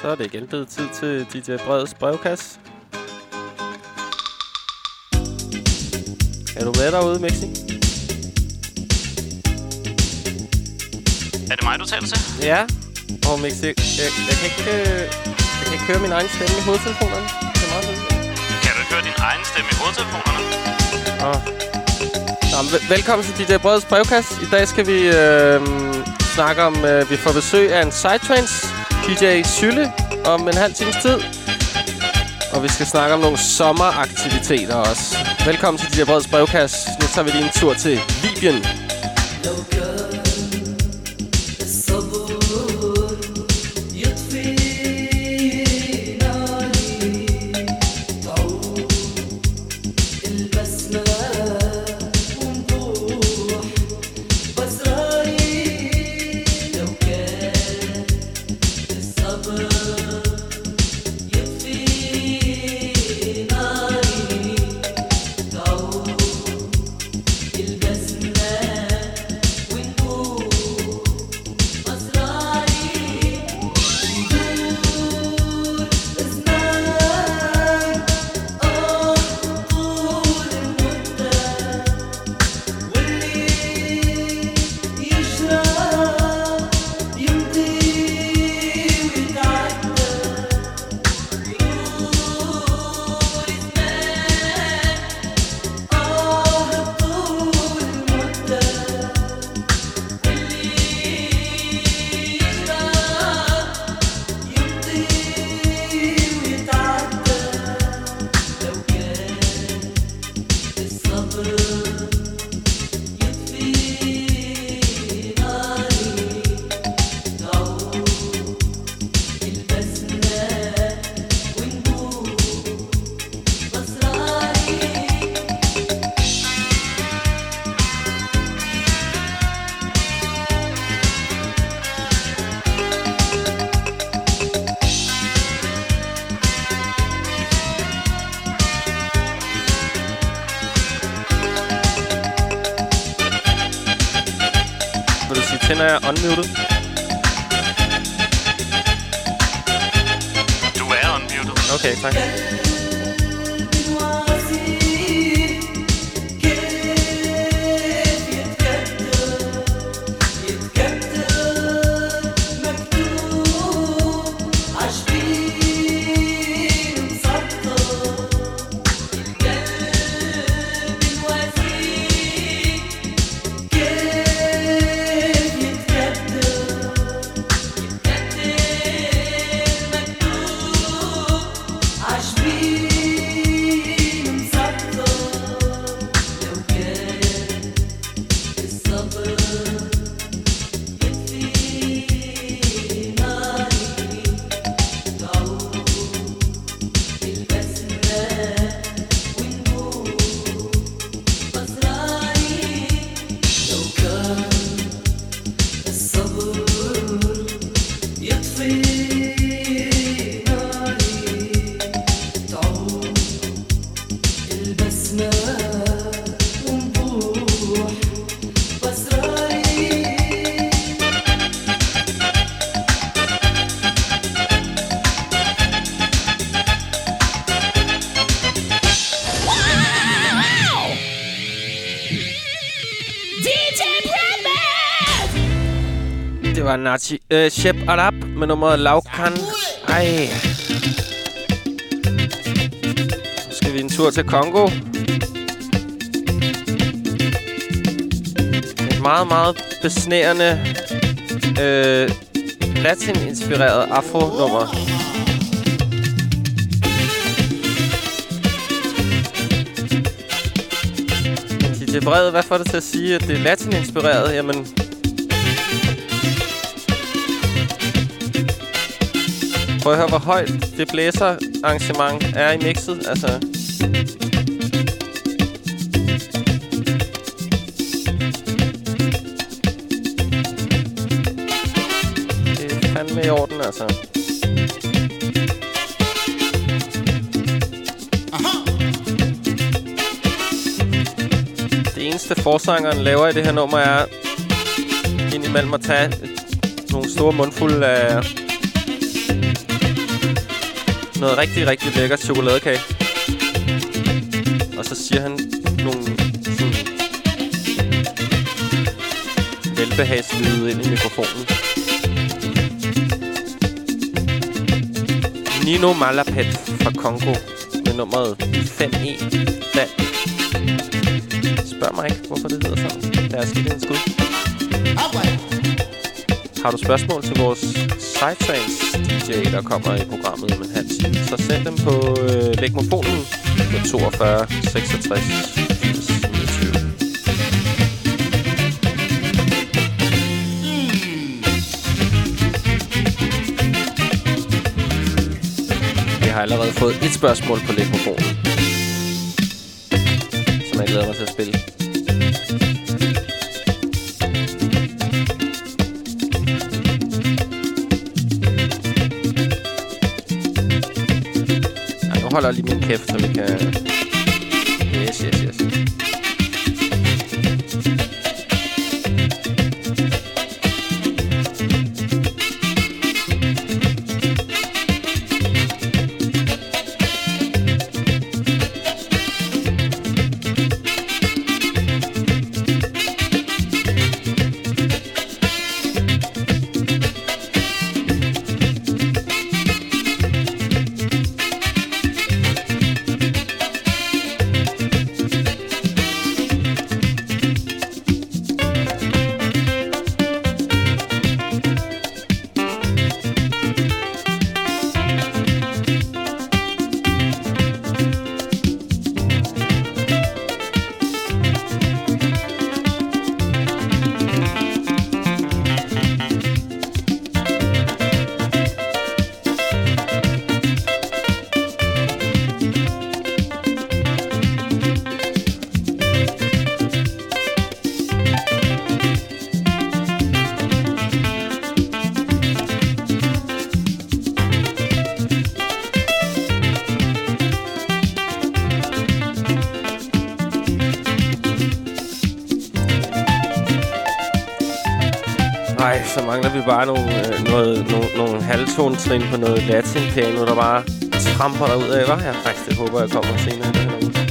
Så er det igen blevet tid til DJ Breds brevkasse. Er du med derude, Mixi? Er det mig, du taler til? Ja. Og Mixi, jeg, jeg, kan ikke, øh, jeg kan ikke høre min egen stemme i hovedtelefonerne. Det er meget fedt. Kan du ikke høre din egen stemme i hovedtelefonerne? Nå, vel- velkommen til DJ Breds brevkasse. I dag skal vi øh, snakke om, øh, vi får besøg af en Psytrance, DJ Sylle, om en halv times tid. Og vi skal snakke om nogle sommeraktiviteter også. Velkommen til DJ Breds brevkasse. Nu tager vi lige en tur til Libyen. Okay. Øh, Shep Arab med nummeret Laukan. Ej. Så skal vi en tur til Kongo. Et meget, meget besnærende øh, latin-inspireret afro-nummer. DJ Brede, hvad får det til at sige, at det er latin-inspireret? Jamen, Prøv at høre, hvor højt det blæser arrangement er i mixet. Altså, det er fandme i orden, altså. Det eneste forsangeren laver i det her nummer er indimellem at tage nogle store mundfulde af noget rigtig, rigtig lækker chokoladekage. Og så siger han nogle sådan velbehagslyde ind i mikrofonen. Nino Malapet fra Kongo med nummeret 5E. Vand. Spørg mig ikke, hvorfor det hedder sådan. Lad os give det en skud. Har du spørgsmål til vores Psytrance DJ, der kommer i programmet om en halv time, så send dem på øh, lægmofonen på 42 66 80 29. Vi har allerede fået et spørgsmål på lægmofonen, som jeg glæder mig til at spille. Holder lige min kæft, så vi kan... Yes, yes, yes. Så mangler vi bare nogle, øh, noget, nogle, nogle halvtonetrin på noget latin-piano, der bare tramper dig ud af, hva'? Jeg faktisk det håber, jeg kommer senere i det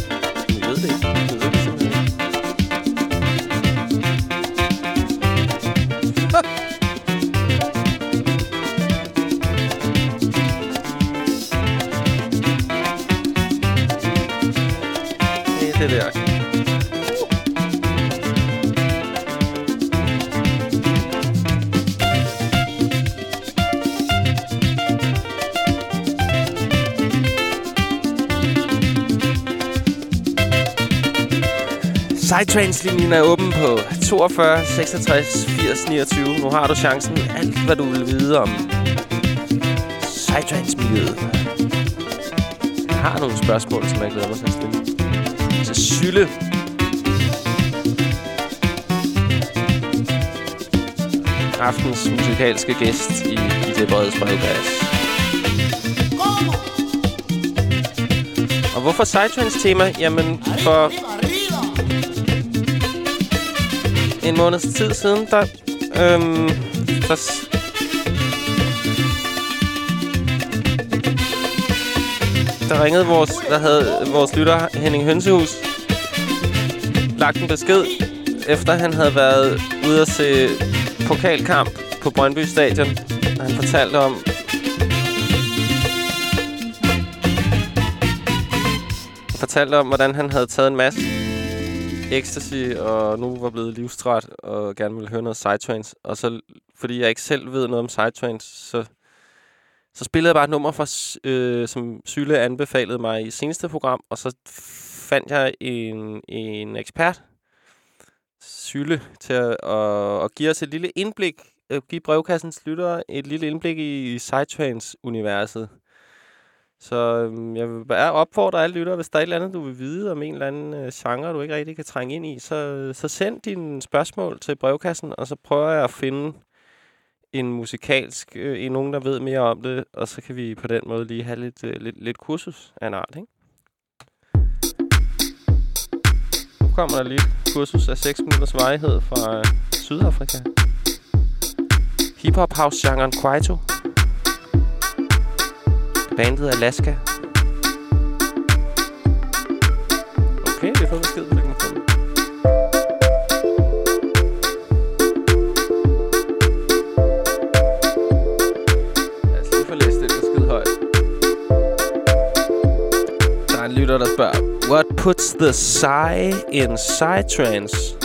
Sidetrains-linjen er åben på 42 66 80 29. Nu har du chancen. Alt, hvad du vil vide om Sidetrains-miljøet. Jeg har nogle spørgsmål, som jeg glæder mig til at stille. Så Sylle. Aftens musikalske gæst i i det brede brevkasse. Og hvorfor Sidetrains tema? Jamen, for en måneds tid siden, der... Øhm, der der ringede vores, der havde vores lytter Henning Hønsehus lagt en besked, efter han havde været ude at se pokalkamp på Brøndby Stadion. Han fortalte om, fortalte om, hvordan han havde taget en masse ecstasy, og nu var blevet livstræt, og gerne ville høre noget Sidetrains. Og så, fordi jeg ikke selv ved noget om Sidetrains, så, så spillede jeg bare et nummer, fra, øh, som Syle anbefalede mig i seneste program, og så fandt jeg en, en ekspert, Syle, til at, at, at give os et lille indblik, øh, give brevkassens lyttere et lille indblik i Sidetrains-universet. Så øhm, jeg vil bare opfordre alle lyttere, hvis der er et eller andet, du vil vide om en eller anden øh, genre, du ikke rigtig kan trænge ind i, så, så send dine spørgsmål til brevkassen, og så prøver jeg at finde en musikalsk, øh, en nogen, der ved mere om det, og så kan vi på den måde lige have lidt, øh, lidt, lidt kursus af en art, ikke? Nu kommer der lige et kursus af 6 minutters varighed fra øh, Sydafrika. Hip-hop house-genren Kwaito. Bandet Alaska. Okay, vi har fået besked på mikrofonen. Lad os lige få læst den besked højt. Der er en lytter, der spørger, What puts the sigh in psytrance?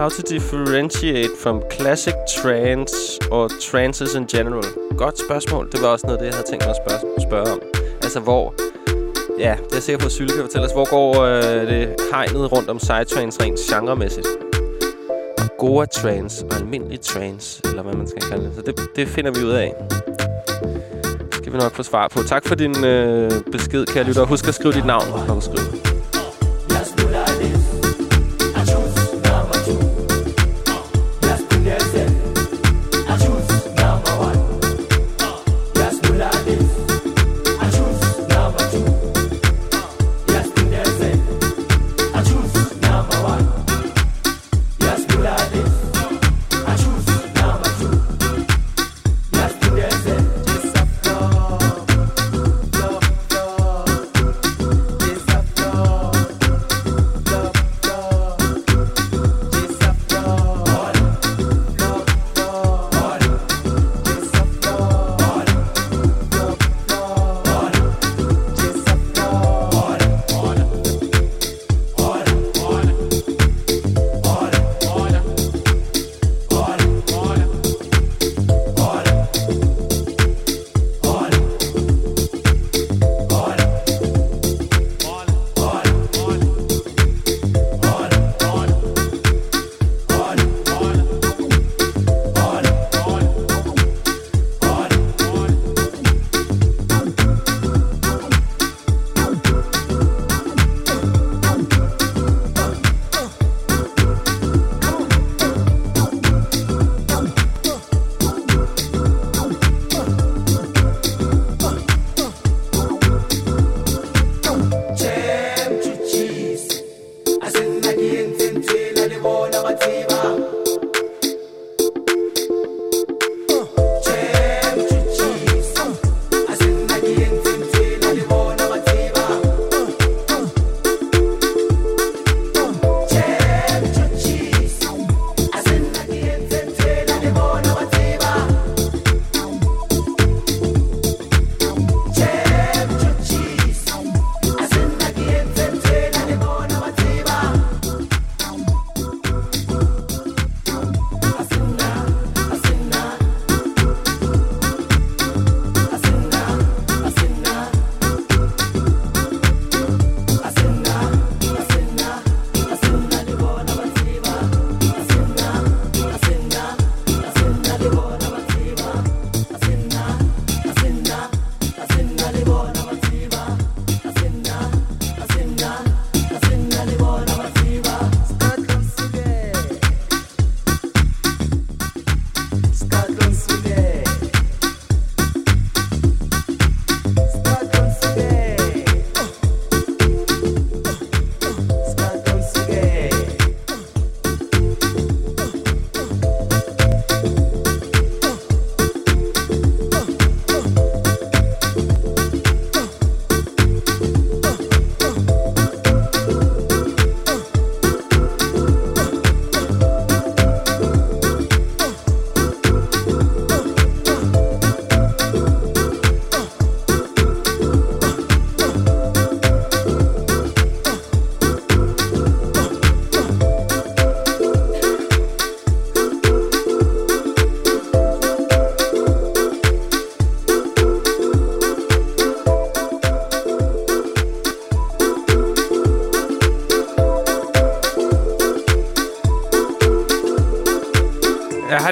How to differentiate from classic trance or trances in general? Godt spørgsmål. Det var også noget, det jeg havde tænkt mig at spørge, spørge om. Altså, hvor... Ja, det er sikkert sikker på, at fortælle os. Hvor går øh, det hegnet rundt om psytrance rent genremæssigt? Goa trance og almindelig trance, eller hvad man skal kalde det. Så det, det finder vi ud af. Det skal vi nok få svar på. Tak for din øh, besked, kære lytter. Husk at skrive dit navn, når du skriver.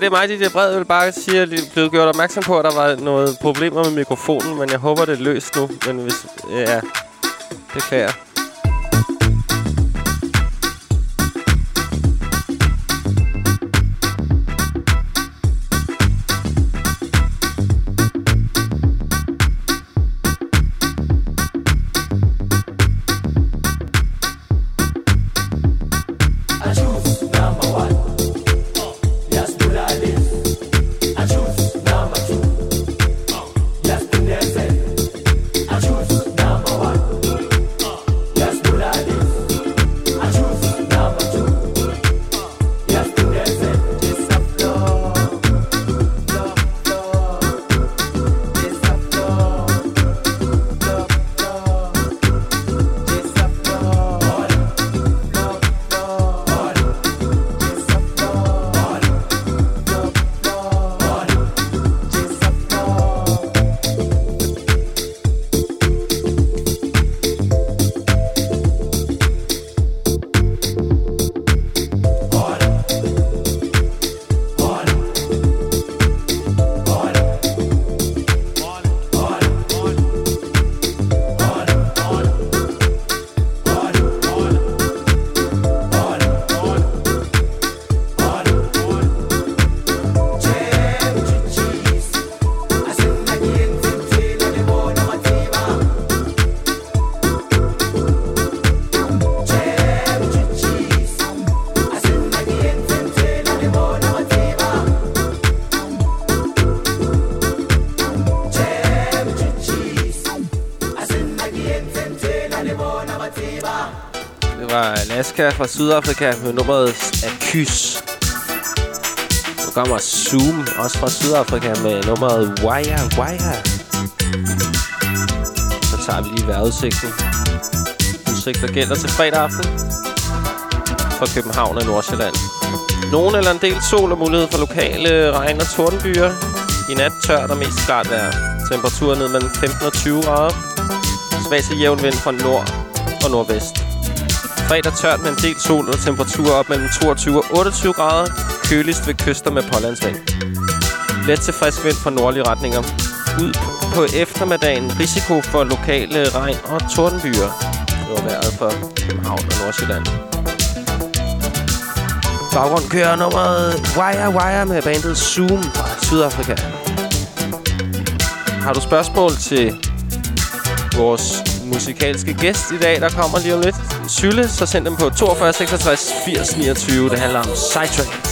Er mig, DJ Bred. Jeg vil bare sige, at jeg blev gjort opmærksom på, at der var noget problemer med mikrofonen, men jeg håber, det er løst nu. Men hvis... Ja, beklager. Aska fra Sydafrika med nummeret Akys. Nu kommer Zoom, også fra Sydafrika, med nummeret Wire Wire. Så tager vi lige vejrudsigten. Udsigter gælder til fredag aften fra København og Nordsjælland. Nogen eller en del sol og mulighed for lokale regn- og tordenbyer. I nat tørt og mest klart vejr. Temperaturen ned mellem 15 og 20 grader. Svag til jævn vind fra nord og nordvest. Fredag tørt med en del sol og temperaturer op mellem 22 og 28 grader. Køligst ved kyster med pålandsvind. Let til frisk vind fra nordlige retninger. Ud på eftermiddagen risiko for lokale regn- og tordenbyer. Det var vejret for København og Nordsjælland. Baggrund kører nummeret Wire Wire med bandet Zoom fra Sydafrika. Har du spørgsmål til vores musikalske gæst i dag, der kommer lige om lidt, Sylle, så send dem på 42 66 80 29. Det handler om Sidetrack.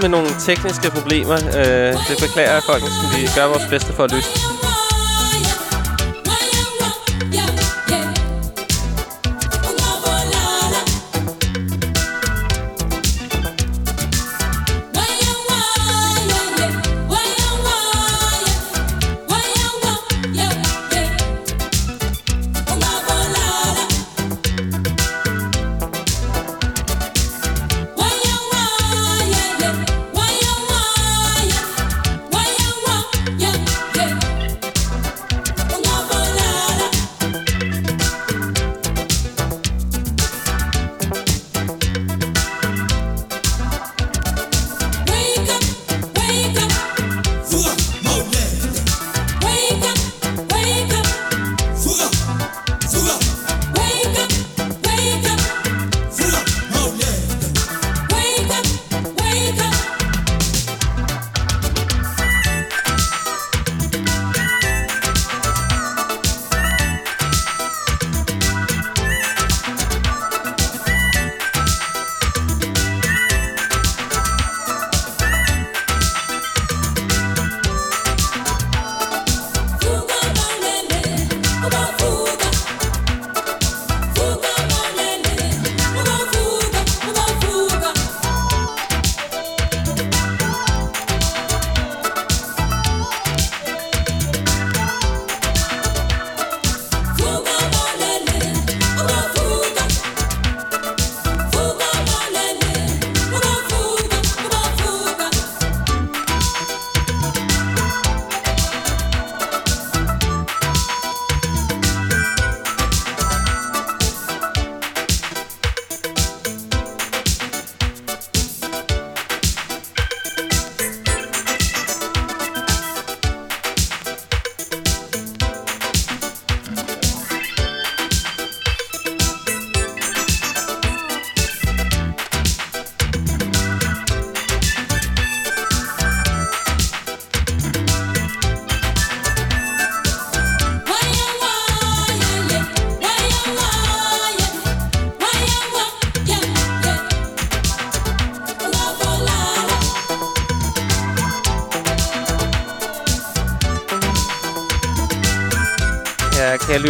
Med nogle tekniske problemer. Øh, det beklager jeg, folkens. Vi gør vores bedste for at løse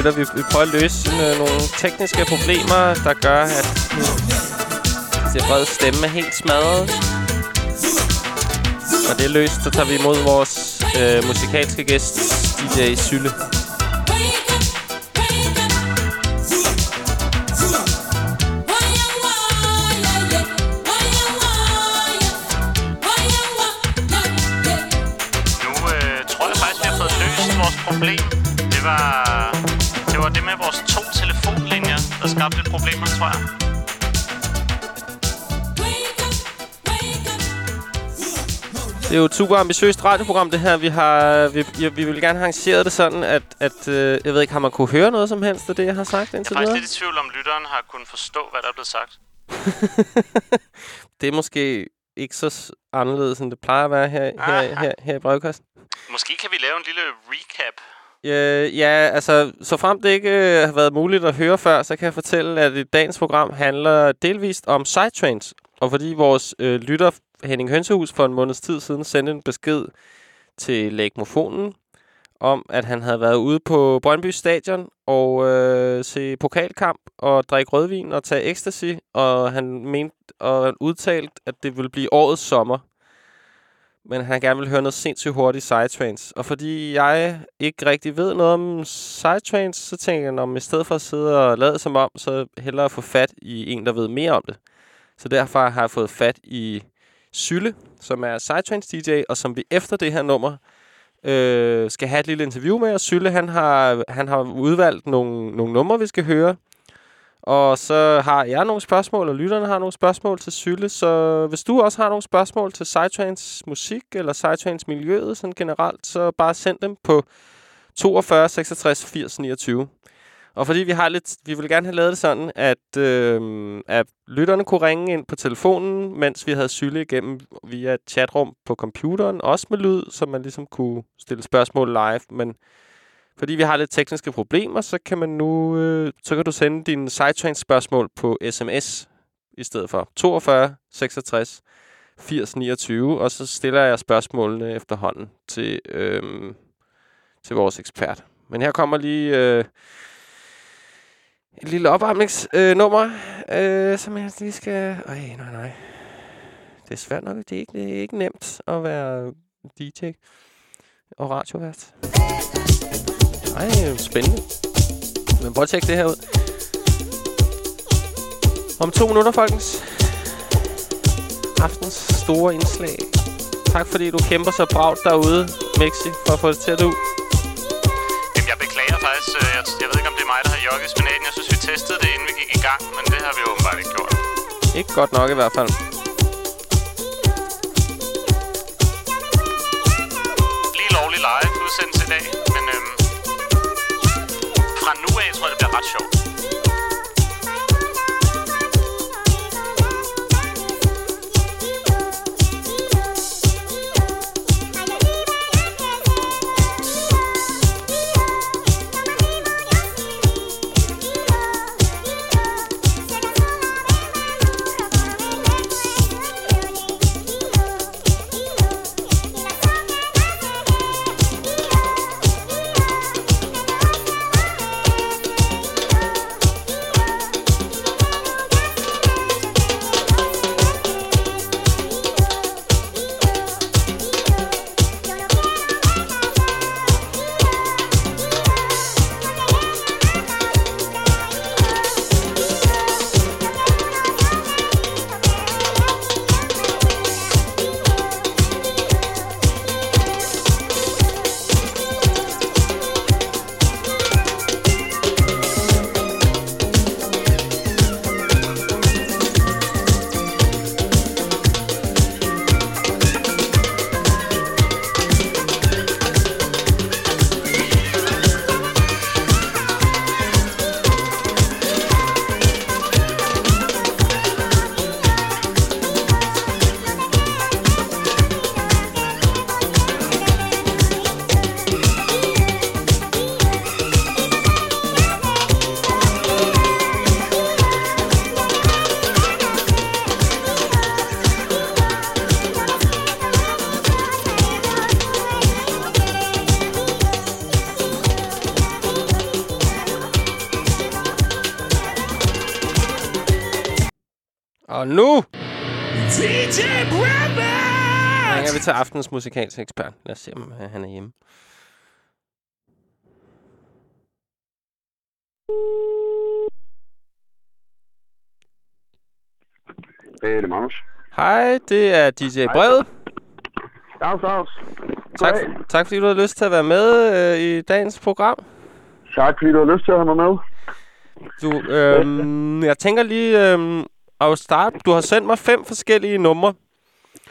lytter, vi, vi prøver at løse øh, nogle tekniske problemer, der gør, at det brede stemme er helt smadret. Når det er løst, så tager vi imod vores øh, musikalske gæst, DJ Sylle. Det er jo et super ambitiøst radioprogram, det her. Vi har vi, vi, vi vil gerne have arrangeret det sådan, at, at øh, jeg ved ikke, har man kunne høre noget som helst af det, jeg har sagt Jeg indtil er faktisk videre? lidt i tvivl om, lytteren har kunnet forstå, hvad der er blevet sagt. Det er måske ikke så anderledes, end det plejer at være her, her, her, her i brevkassen. Måske kan vi lave en lille recap. Øh, ja, altså, så frem det ikke øh, har været muligt at høre før, så kan jeg fortælle, at i dagens program handler delvist om sidetrains. Og fordi vores øh, lytter Henning Hønsehus for en måneds tid siden sendte en besked til Lægmofonen om, at han havde været ude på Brøndby Stadion og øh, se pokalkamp og drikke rødvin og tage ecstasy, og han mente og udtalt, at det ville blive årets sommer men han gerne vil høre noget sindssygt hurtigt sidetrains. Og fordi jeg ikke rigtig ved noget om sidetrains, så tænker jeg, om i stedet for at sidde og lade som om, så hellere få fat i en, der ved mere om det. Så derfor har jeg fået fat i Sylle, som er sidetrains DJ, og som vi efter det her nummer øh, skal have et lille interview med. Og Sylle, han har, han har udvalgt nogle, nogle numre, vi skal høre. Og så har jeg nogle spørgsmål, og lytterne har nogle spørgsmål til Sylle. Så hvis du også har nogle spørgsmål til Psytrance musik, eller Psytrance miljøet sådan generelt, så bare send dem på 42 66 80 29. Og fordi vi har lidt, vi vil gerne have lavet det sådan, at, øh, at lytterne kunne ringe ind på telefonen, mens vi havde Sylle igennem via et chatrum på computeren, også med lyd, så man ligesom kunne stille spørgsmål live. Men fordi vi har lidt tekniske problemer, så kan man nu øh, så kan du sende dine sidetrain spørgsmål på sms i stedet for 42 66 80 29, og så stiller jeg spørgsmålene efterhånden til, øh, til vores ekspert. Men her kommer lige øh, et lille opvarmningsnummer, øh, øh, som jeg lige skal... Øj, nej, nej. Det er svært nok. Det er ikke, det er ikke nemt at være DJ og radiovært. Ej, spændende. Men prøv at tjekke det her ud. Om to minutter, folkens. Aftens store indslag. Tak fordi du kæmper så bragt derude, Mexi, for at få det til at du. Jamen, jeg beklager faktisk. øh, Jeg, jeg ved ikke, om det er mig, der har jogget spinaten. Jeg synes, vi testede det, inden vi gik i gang, men det har vi åbenbart ikke gjort. Ikke godt nok i hvert fald. Og nu DJ Brandman! ringer vi til aftens musikalske ekspert. Lad os se, om øh, han er hjemme. Hey, det er Magnus. Hej, det er DJ Brevet. Dags, dags. Tak, tak fordi du har lyst til at være med øh, i dagens program. Tak, fordi du har lyst til at have mig med. Du, øhm, jeg tænker lige øhm, at starte. Du har sendt mig fem forskellige numre.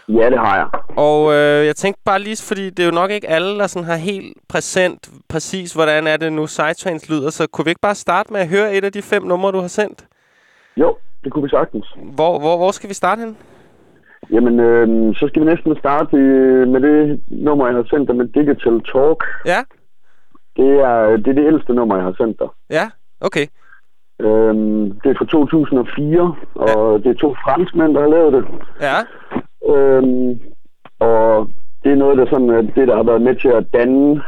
Ja, det har jeg. Og øh, jeg tænkte bare lige, fordi det er jo nok ikke alle, der sådan har helt præsent præcis, hvordan er det nu Sidetrains lyder. Så kunne vi ikke bare starte med at høre et af de fem numre, du har sendt? Jo, det kunne vi sagtens. Hvor, hvor, hvor skal vi starte hen? Jamen, øh, så skal vi næsten starte med det nummer, jeg har sendt dig med Digital Talk. Ja? Det er det, er det ældste nummer, jeg har sendt dig. Ja? Okay. Øhm, det er fra 2004, og det er to franskmænd, der har lavet det. Ja? Øhm, og det er noget, der, sådan, det, der har været med til at danne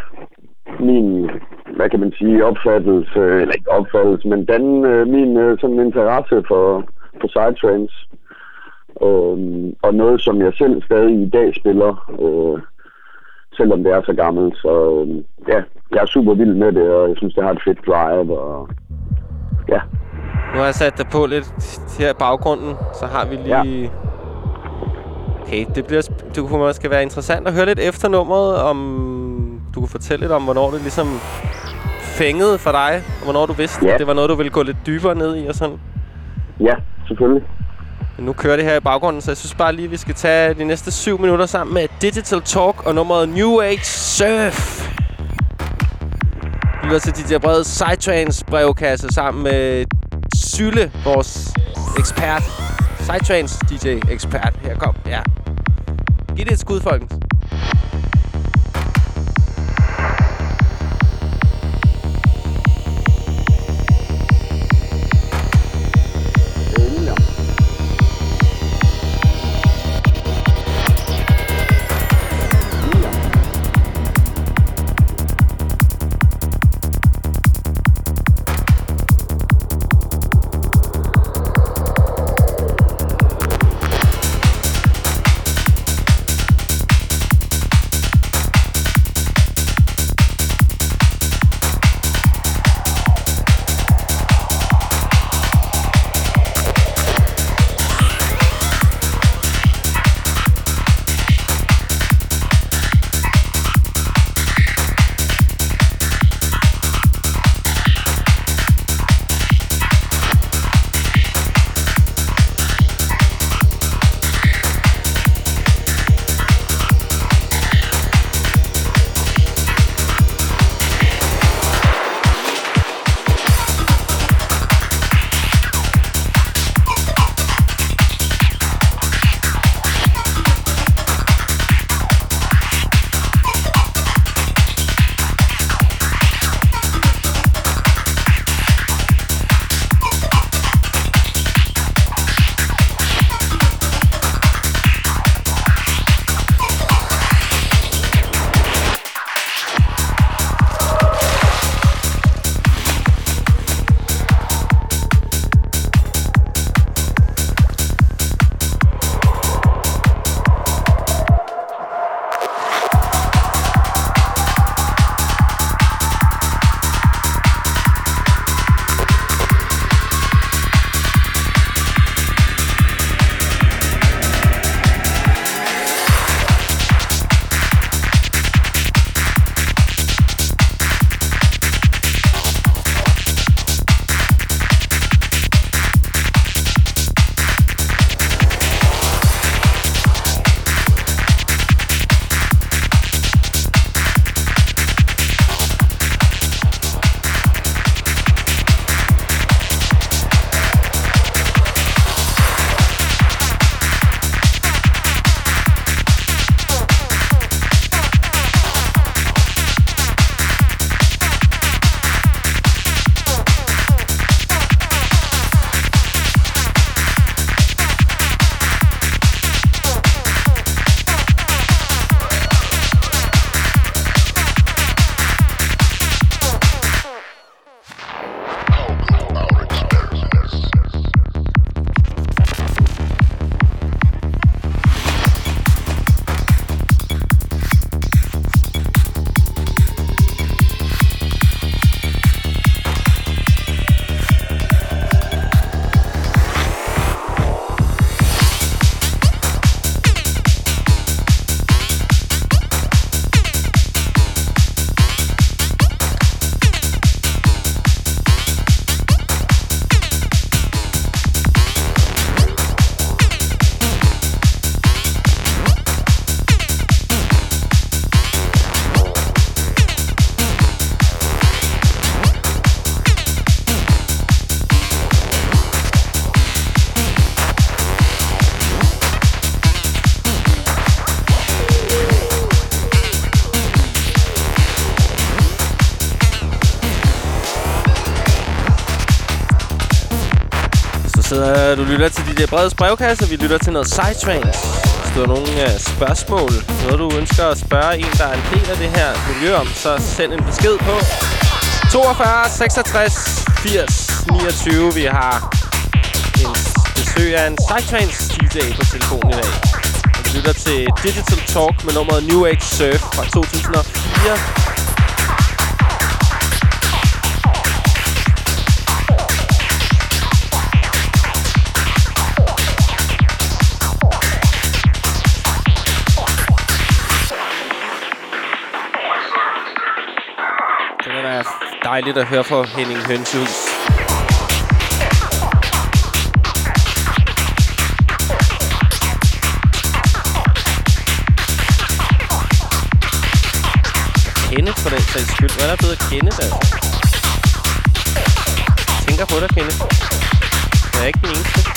min, hvad kan man sige, opfattelse, eller ikke opfattelse, men danne øh, min øh, sådan interesse for, for sidetrains. Øhm, og noget, som jeg selv stadig i dag spiller, øh, selvom det er så gammelt. Så øh, ja, jeg er super vild med det, og jeg synes, det har et fedt drive, og ja, Nu har jeg sat dig på lidt her i baggrunden. Så har vi lige... Okay, det, bliver, det kunne måske være interessant at høre lidt efter nummeret, om du kunne fortælle lidt om, hvornår det ligesom fængede for dig, og hvornår du vidste, Ja. at det var noget, du ville gå lidt dybere ned i og sådan. ja, selvfølgelig. Men nu kører det her i baggrunden, så jeg synes bare lige, at vi skal tage de næste syv minutter sammen med Digital Talk og nummeret New Age Surf. Vi lytter til DJ Breds Sidetrains brevkasse sammen med Sylle, vores ekspert. Sidetrains DJ ekspert. Her kom, ja. Giv det et skud, folkens. Så du lytter til de der brede brevkasse, vi lytter til noget sidetrains. Hvis du har nogle uh, spørgsmål, noget du ønsker at spørge en, der er en del af det her miljø om, så send en besked på 42 66 80 29. Vi har en besøg af en sidetrains DJ på telefonen i dag. Vi lytter til Digital Talk med nummeret New Age Surf fra 2004. dejligt at høre fra Henning Hønshus. Kenneth for den sags skyld. Hvad er der blevet af Kenneth, altså? Jeg tænker på dig, Kenneth. Jeg er ikke den eneste.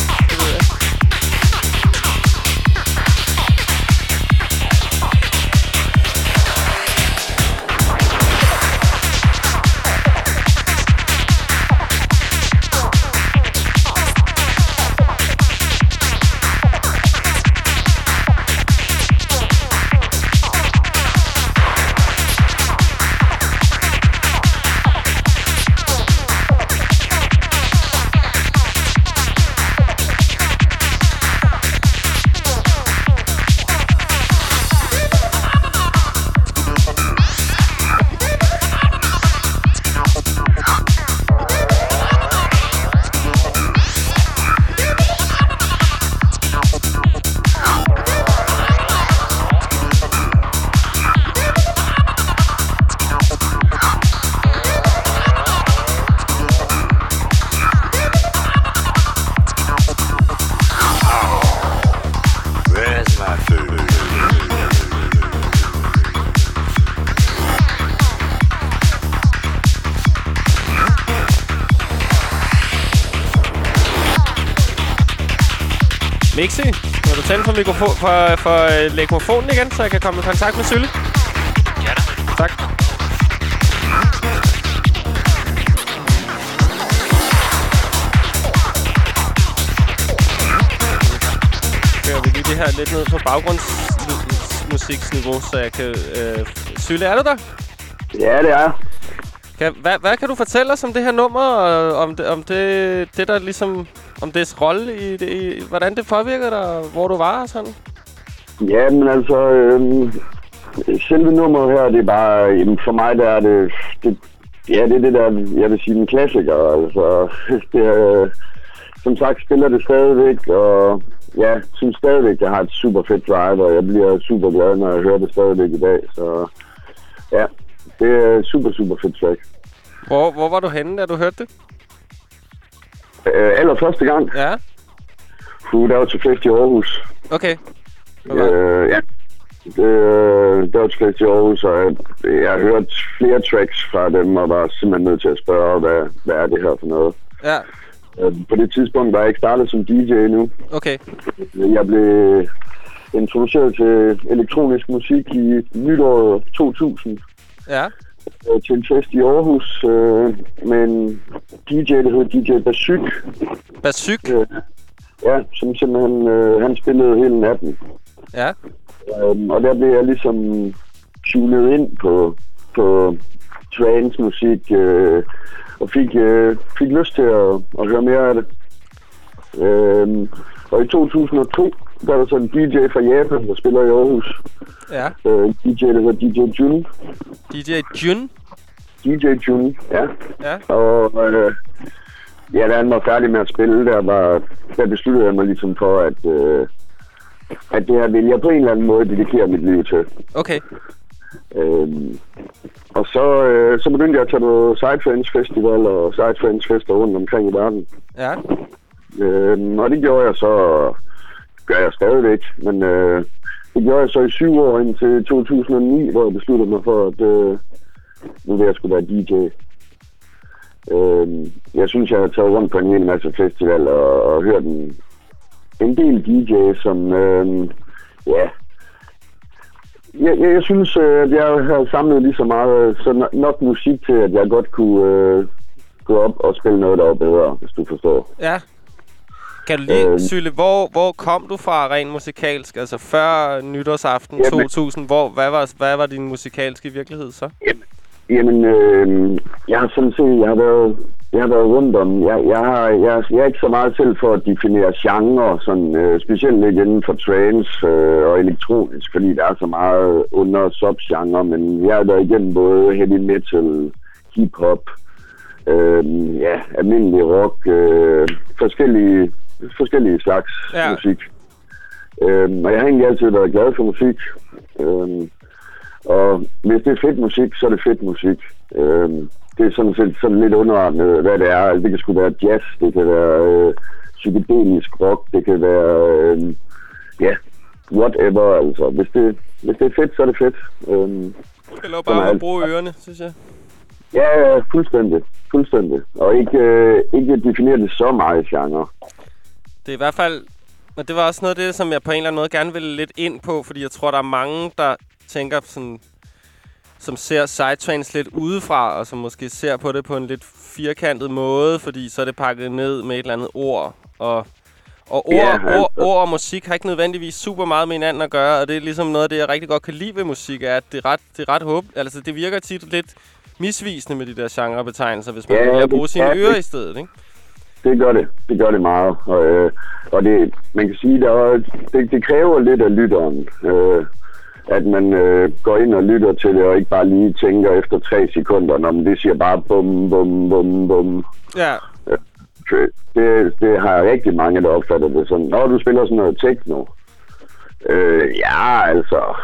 Mixi, vil du tænde for, mikrofon, for, for øh, mikrofonen igen, så jeg kan komme i kontakt med Sylle? Ja da. Tak. Kører vi lige det her lidt ned på baggrundsmusiksniveau, så jeg kan... Øh, Sylle, er du der? Ja, det er. Kan, hvad, hvad kan du fortælle os om det her nummer, og om det, om det, det der ligesom... Om dets rolle i det, i, hvordan det påvirker dig, hvor du var og sådan? Ja, men altså, øhm, selve nummeret her, det er bare, jamen for mig der er det, det, ja, det er det der, jeg vil sige, en klassiker, altså, det er, som sagt spiller det stadigvæk, og ja, synes stadigvæk, det har et super fedt drive, og jeg bliver super glad, når jeg hører det stadigvæk i dag, så ja, det er super, super fedt track. Hvor, hvor var du henne, da du hørte det? Øh, allerførste gang, Ja? uh, der var til fest i Aarhus, Okay. Øh, ja. Øh, det var et i Aarhus, og jeg, jeg har hørt flere tracks fra dem, og var simpelthen nødt til at spørge, hvad, hvad er det her for noget. Ja, Øh, På det tidspunkt var jeg ikke startet som DJ endnu. okay. Jeg blev introduceret til elektronisk musik i nytåret 2000 Ja, øh, til en fest i Aarhus øh, med en DJ, der hed DJ Basyk. Basyk. Øh, ja, som simpelthen, øh, han spillede hele natten. Ja, Øhm, og der blev jeg ligesom tunet ind på, på trance musik, øh, og fik, øh, fik lyst til at, at høre mere af det. Øhm, og i 2002, der var der så en DJ fra Japan, der spiller i Aarhus. ja. Øh, DJ, der hedder DJ Jun. DJ Jun. DJ Jun, ja. Ja, Og øh, ja, da han var færdig med at spille, der, var, der besluttede jeg mig ligesom for, at, øh, at det her vil jeg på en eller anden måde dedikere mit liv til. okay. Øhm, og så, øh, så begyndte jeg at tage på Sidetrends Festival og Sidetrends Fester rundt omkring i verden. Ja, Øhm, og det gjorde jeg så, gør jeg stadigvæk, men øh, det gjorde jeg så i syv år indtil 2009, hvor jeg besluttede mig for, at øh, nu vil jeg skulle være DJ. Øh, jeg synes, jeg har taget rundt på en hel masse festival og, og hørt en, en del DJ, som, øh, ja, jeg, jeg, jeg synes, øh, at jeg har samlet lige så meget, øh, så nok musik til, at jeg godt kunne øh, gå op og spille noget, der var bedre, hvis du forstår. ja. Kan du lige, Øhm. Sylle, hvor, hvor kom du fra rent musikalsk? Altså før nytårsaften Jamen- 2000, hvor, hvad, var, hvad var din musikalske virkelighed så? Jamen, øh, jeg har sådan set, jeg har været, jeg har været rundt om, jeg, jeg, har, jeg, jeg er ikke så meget selv for at definere genre, sådan, øh, specielt ikke inden for trance øh, og elektronisk, fordi der er så meget under subgenre, men jeg har været igennem både heavy metal, hip-hop, øh, ja, almindelig rock, øh, forskellige, forskellige slags Ja. musik. Øh, og jeg har egentlig altid været glad for musik. Øh, og hvis det er fedt musik, så er det fedt musik. Øhm, det er sådan set sådan lidt underordnet, hvad det er. Altså, det kan sgu være jazz, det kan være øh, psykedelisk rock, det kan være, øh, ja, whatever. Altså, hvis det, hvis det er fedt, så er det fedt. Øhm, Det lå Som bare at bruge ørerne, synes jeg. ja, ja, fuldstændig. Fuldstændig. Og ikke, øh, ikke definere det så meget genre. Det er i hvert fald... Men det var også noget af det, som jeg på en eller anden måde gerne ville lidt ind på, fordi jeg tror, der er mange, der tænker sådan som ser Sidetrains lidt udefra, og som måske ser på det på en lidt firkantet måde, fordi så er det pakket ned med et eller andet ord. Og, og ord, yeah, ord, altså. ord og musik har ikke nødvendigvis super meget med hinanden at gøre, og det er ligesom noget af det, jeg rigtig godt kan lide ved musik, er, at det er ret, det er ret håb. Altså, det virker tit lidt misvisende med de der genrebetegnelser, hvis man at det bruge sine er ører i stedet, ikke? Det gør det. Det gør det meget. Og, øh, og det, man kan sige, der det, det kræver lidt af lytteren. Øh, at man øh, går ind og lytter til det, og ikke bare lige tænker efter tre sekunder, når det siger bare bum, bum, bum, bum. Ja, Det, det har rigtig mange, der opfatter det sådan. Når du spiller sådan noget techno. Øh, ja, altså,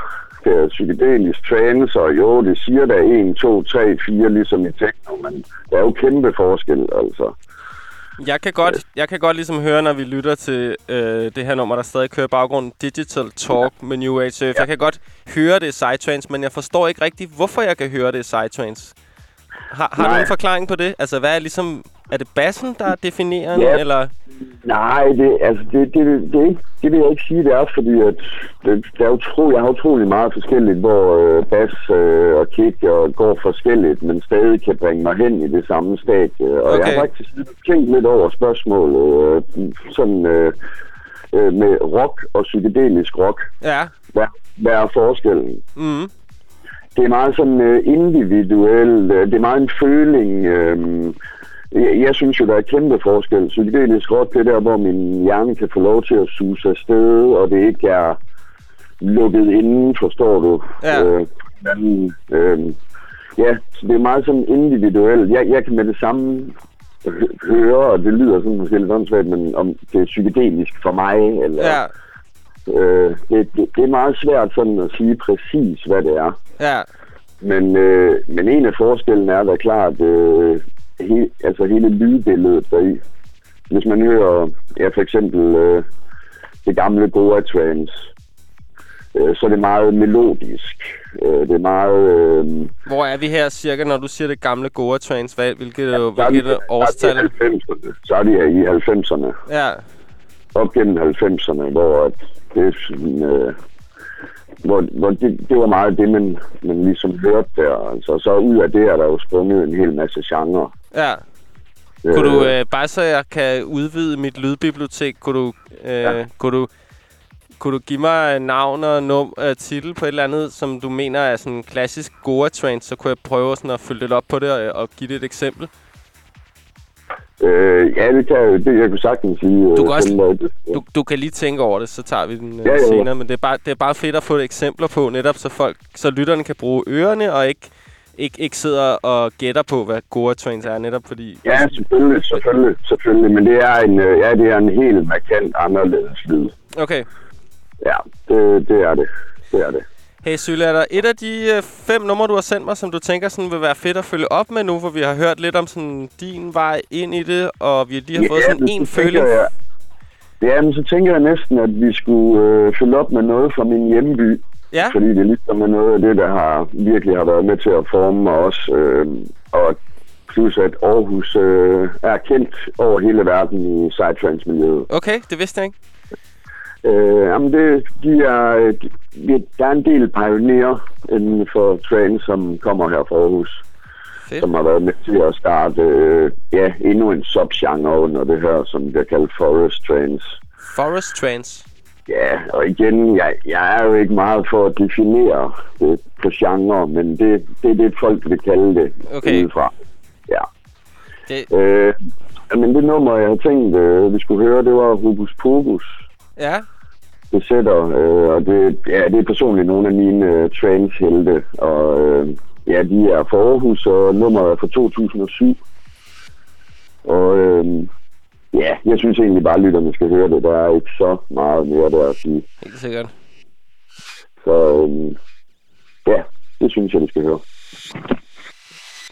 det er psykedelisk trance, og jo, det siger der 1, 2, 3, 4, ligesom i techno, men der er jo kæmpe forskel, altså. Jeg kan godt, jeg kan godt ligesom høre, når vi lytter til øh, det her nummer, der stadig kører i baggrunden, Digital Talk med New Age Surf. Jeg kan godt høre det i Psytrance, men jeg forstår ikke rigtigt, hvorfor jeg kan høre det i Psytrance. Har, har du Nej. en forklaring på det? Altså, hvad er ligesom... Er det bassen, der er definerende, Ja. eller... Nej, det, altså, det, det, det, det, det vil jeg ikke sige, det er, fordi at det, der er utro, jeg har utrolig meget forskelligt, hvor øh, bas øh, og kick og går forskelligt, men stadig kan bringe mig hen i det samme stadie. Og Okay. jeg har faktisk tænkt lidt over spørgsmålet, øh, sådan øh, øh, med rock og psykedelisk rock. Ja. Hvad, hvad er forskellen? Mm. Det er meget sådan øh, individuelt, øh, det er meget en føling. Øh, jeg, jeg synes jo, der er kæmpe forskel. Psykedelisk rock, det er der, hvor min hjerne kan få lov til at suse afsted, og det ikke er lukket inden, forstår du? Ja. Øh, men, øh, ja, så det er meget sådan individuelt. Jeg, jeg kan med det samme hø- høre, og det lyder sådan måske lidt åndssvagt, men om det er psykedelisk for mig, eller... Ja. Øh, det, det, det er meget svært sådan at sige præcis, hvad det er. Ja. Men, øh, men en af forskellen er da klart, øh, he, altså hele lydbilledet deri. Hvis man hører, ja for eksempel øh, det gamle Goa Trance, øh, så er det meget melodisk. Øh, det er meget... Øh, Hvor er vi her cirka, når du siger det gamle Goa Trance? Hvad, hvilket, ja, hvilket det- årstal? Så er det i 90'erne. Så er det i 90'erne. Ja. Op gennem 90'erne, hvor at det er sådan... Øh, hvor, hvor det, det var meget det, man, man ligesom hørte der. Altså, så ud af det er der jo sprunget en hel masse genrer. Ja. Kunne du, øh, bare så jeg kan udvide mit lydbibliotek, kunne du, øh, ja. kunne du, kunne du give mig navn og num, øh, titel på et eller andet, som du mener er sådan klassisk Goa trance, så kunne jeg prøve sådan at følge lidt op på det og, og give det et eksempel. Øh, ja, det kan jeg, det, jeg kunne sagtens sige. Du øh, kan også- noget. Du, du kan lige tænke over det, så tager vi den øh, Ja, ja. senere. Men det er, bare, det er bare fedt at få eksempler på, netop så folk, så lytterne kan bruge ørerne og ikke, ikke, ikke sidder og gætter på, hvad Goa trance er, netop fordi... Ja, selvfølgelig, selvfølgelig, selvfølgelig. Men det er en, øh, ja, det er en helt markant anderledes lyd. Okay. Ja, det, det er det. Det er det. Hey Sylle, er der et af de øh, fem numre, du har sendt mig, som du tænker sådan vil være fedt at følge op med nu, hvor vi har hørt lidt om sådan din vej ind i det, og vi lige har fået sådan en føling? Jeg, ja, men så tænker jeg næsten, at vi skulle øh, følge op med noget fra min hjemby. Ja, Fordi det ligesom er noget af det, der har virkelig har været med til at forme mig også. Øh, og plus at Aarhus øh, er kendt over hele verden i psytrance-miljøet. okay, det vidste jeg ikke. Øh, jamen det, de er, de, der er en del pionerer inden for trance, som kommer her fra Aarhus. Fedt. som har været med til at starte øh, ja, endnu en subgenre under det her, som bliver kaldt Forest Trance. Forest Trance. Ja, og igen, jeg, jeg er jo ikke meget for at definere det på genre, men det, det er det, folk vil kalde det Okay. udefra. Ja. Det, Øh, men det nummer, jeg havde tænkt, øh, vi skulle høre, det var Hobus Pogus ja, besætter, øh, og det, ja, det er personligt nogle af mine øh, trance-helte, og øh, ja, de er fra Aarhus, og nummeret er fra 2007. Og øh, ja, jeg synes egentlig bare, at lytterne skal høre det. Der er ikke så meget mere der at sige. helt sikkert. Så øh, ja, det synes jeg, de skal høre.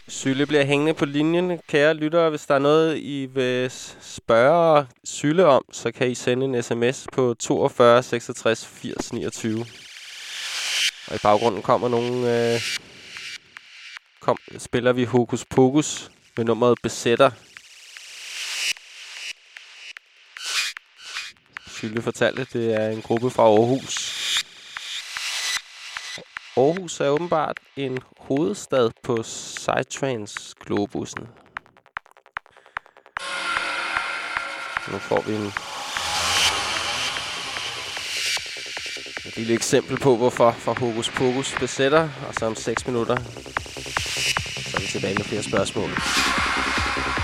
Sylle bliver hængende på linjen. Kære lyttere, hvis der er noget, I vil spørge Sylle om, så kan I sende en sms på 42 66 80 29. Og i baggrunden kommer nogle... Øh, kom, spiller vi Hokus Pokus med nummeret Besætter. Sylle fortalte, det er en gruppe fra Aarhus. Aarhus er åbenbart en hovedstad på Psytrance globussen. Nu får vi en et lille eksempel på, hvorfor for Hokus Pokus besætter, og så om 6 minutter, så er vi tilbage med flere spørgsmål.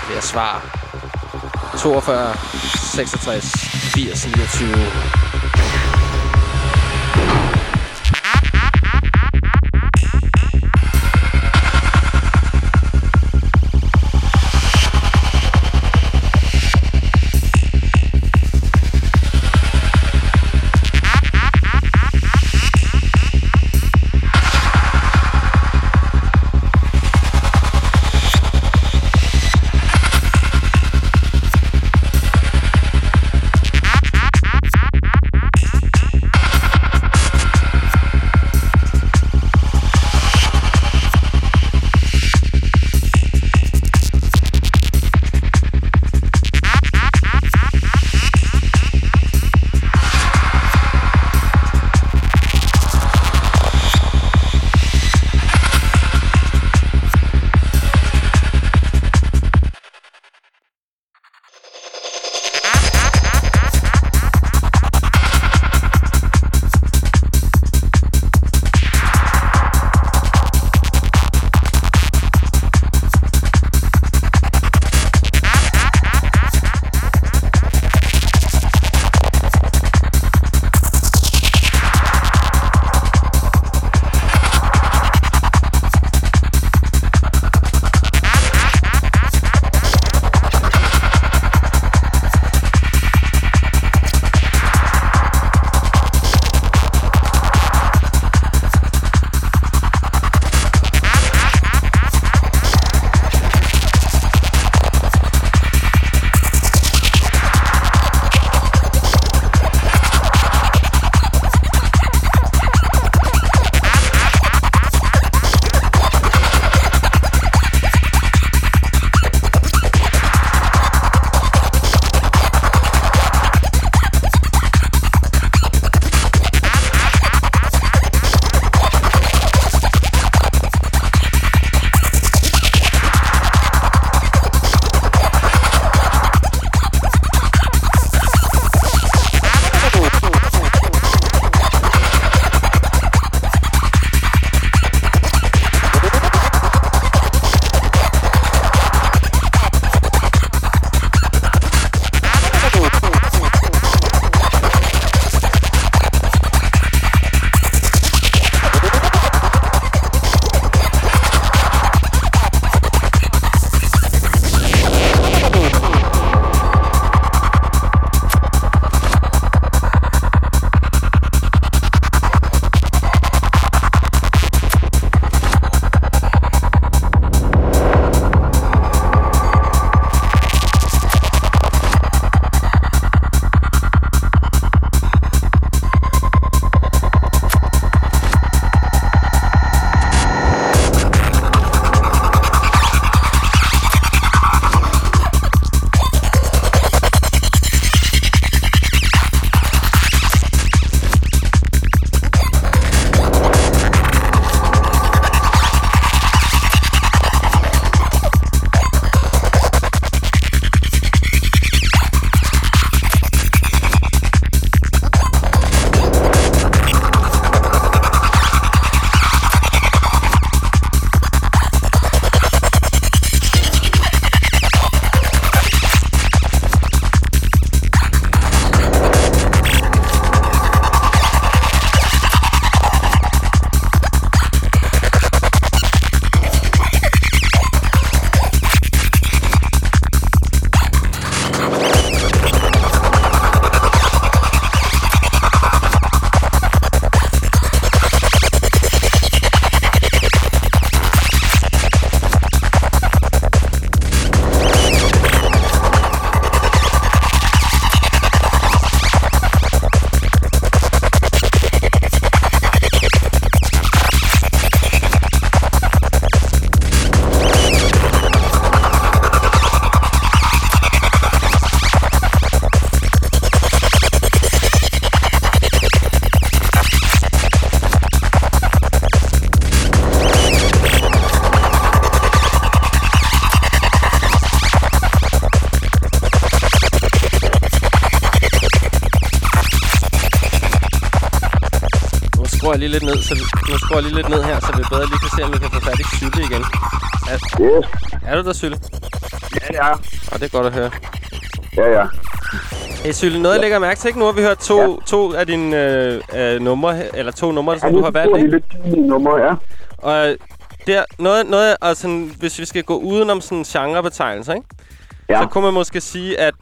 Flere svar. 42, 66, 80, 29. lige lidt ned, så vi, nu skruer lige lidt ned her, så vi bedre lige kan se, om vi kan få fat i Sylle igen. Er, Yes. er du der, Sylle? Ja, ja. Og det er godt at høre. Ja, ja. Hey, Sylle, noget jeg lægger mærke til, ikke? Nu har vi hørt to, ja. to af dine øh, øh, numre, eller to numre, som du har valgt, det er ikke? lidt tidlige numre, ja. Og øh, der, noget, noget, og sådan, hvis vi skal gå udenom sådan genrebetegnelser, ikke? Ja, så kunne man måske sige, at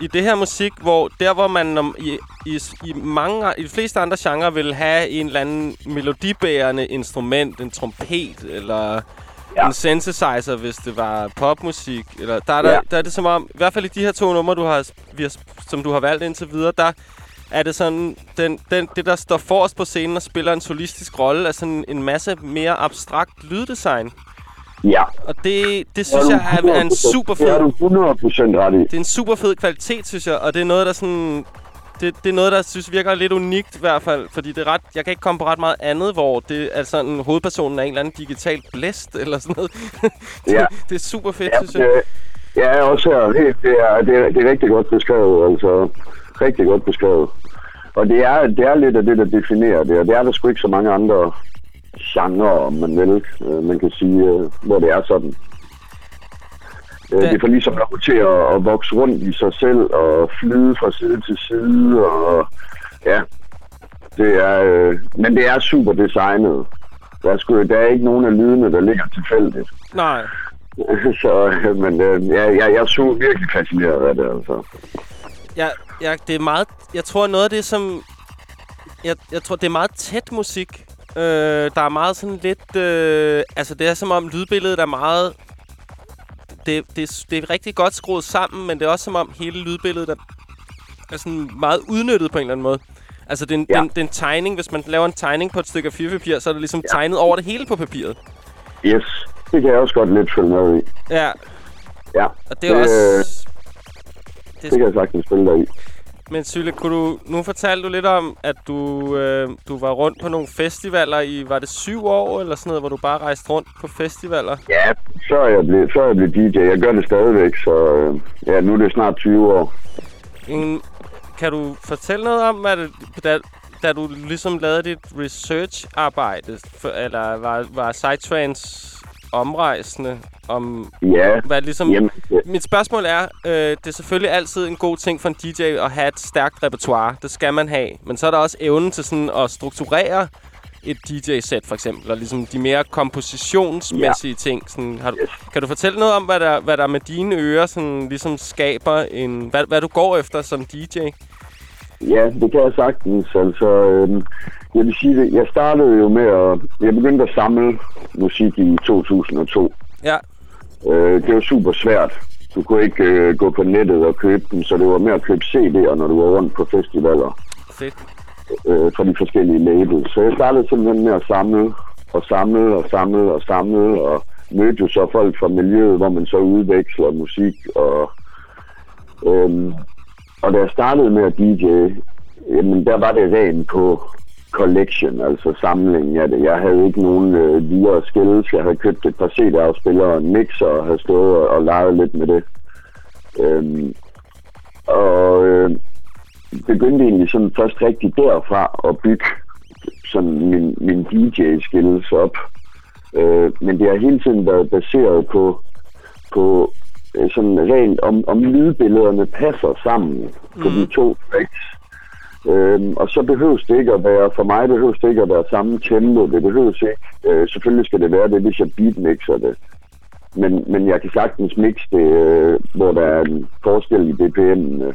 i det her musik, hvor der hvor man om, i, i, i, mange, i de fleste andre genrer vil have en eller anden melodibærende instrument, en trompet eller. Ja. en synthesizer, hvis det var popmusik, eller der er, der, Ja. der er det som om, i hvert fald i de her to numre, du har, vi har, som du har valgt indtil videre, der er det sådan, den, den, det der står forrest på scenen og spiller en solistisk rolle, er sådan en masse mere abstrakt lyddesign. Ja. Og det, det synes jeg er, er en super Det er fed du 100% ret i. det er en super fed kvalitet, synes jeg, og det er noget, der sådan... Det, det er noget, der synes virker lidt unikt i hvert fald, fordi det er ret, jeg kan ikke komme på ret meget andet, hvor det er sådan, hovedpersonen er en eller anden digital blæst eller sådan noget. det, Ja. det er super fedt, Ja, synes jeg. det, ja, også her. Helt, det, er, det, er, det er rigtig godt beskrevet, altså. Rigtig godt beskrevet. Og det er, det er lidt af det, der definerer det, og det er der sgu ikke så mange andre genrer, om man vil. Øh, man kan sige, øh, hvor det er sådan. Øh, Det- får ligesom lov til at, at vokse rundt i sig selv og flyde fra side til side. Og, ja, det er, øh, men det er super designet. Der er, sgu, der er ikke nogen af lydene, der ligger tilfældigt. Nej. Så, øh, men øh, ja, jeg, jeg er så virkelig fascineret af det, altså. Jeg, jeg, det er meget, jeg tror noget af det, som... Jeg, jeg tror, det er meget tæt musik. Øh, der er meget sådan lidt... Øh, altså, det er som om lydbilledet er meget... Det, det, det er rigtig godt skruet sammen, men det er også som om hele lydbilledet er, er sådan meget udnyttet på en eller anden måde. Altså, det er, en, Ja. det, er en, det er en tegning. Hvis man laver en tegning på et stykke A4-papir, så er det ligesom ja. tegnet over det hele på papiret. Yes, det kan jeg også godt lidt følge med i. Ja, Ja, og det er også... det kan jeg sagtens spille dig i. Men Sylle, kunne du, nu fortalte du lidt om, at du, øh, du var rundt på nogle festivaler i, var det syv år eller sådan noget, hvor du bare rejste rundt på festivaler? Ja, så er jeg blevet, så er jeg blevet DJ. Jeg gør det stadigvæk, så øh, ja, nu er det snart 20 år. En, kan du fortælle noget om, hvad det, da, da du ligesom lavede dit research-arbejde, eller var, var Psytrance omrejsende om, Ja, hvad ligesom... jamen, ja, Mit spørgsmål er, øh, det er selvfølgelig altid en god ting for en DJ at have et stærkt repertoire. Det skal man have. Men så er der også evnen til sådan at strukturere et DJ-sæt, for eksempel. Og ligesom de mere kompositionsmæssige ja. ting. Sådan, har du, kan du fortælle noget om, hvad der, hvad der med dine ører sådan, ligesom skaber en... Hvad, hvad du går efter som DJ? ja, det kan jeg sagtens. Altså, øh, jeg vil sige det. Jeg startede jo med at... Jeg begyndte at samle musik i 2002. Ja, Øh, det var super svært. Du kunne ikke øh, gå på nettet og købe dem, så det var med at købe CD'er, når du var rundt på festivaler. fedt. øh, fra de forskellige labels. Så jeg startede simpelthen med at samle og samle og samle og samle og mødte jo så folk fra miljøet, hvor man så udveksler musik og øhm, og da jeg startede med at DJ, jamen der var det rent på collection, altså samlingen af det. Jeg havde ikke nogen øh, videre skills. Jeg havde købt et par CD-afspillere og en mixer og havde stået og, og leget lidt med det. Øhm, og øh, begyndte egentlig sådan først rigtig derfra at bygge sådan min, min DJ-skills op. Øh, men det har hele tiden været baseret på, på øh, sådan rent, om, om lydbillederne passer sammen på de to tracks. Øhm, og så behøves det ikke at være, for mig behøves det ikke at være samme tempo, det behøves ikke. Øh, selvfølgelig skal det være det, hvis jeg beatmixer det. Men, men jeg kan sagtens mixe det, øh, hvor der er en forskel i BPM'ene, øh,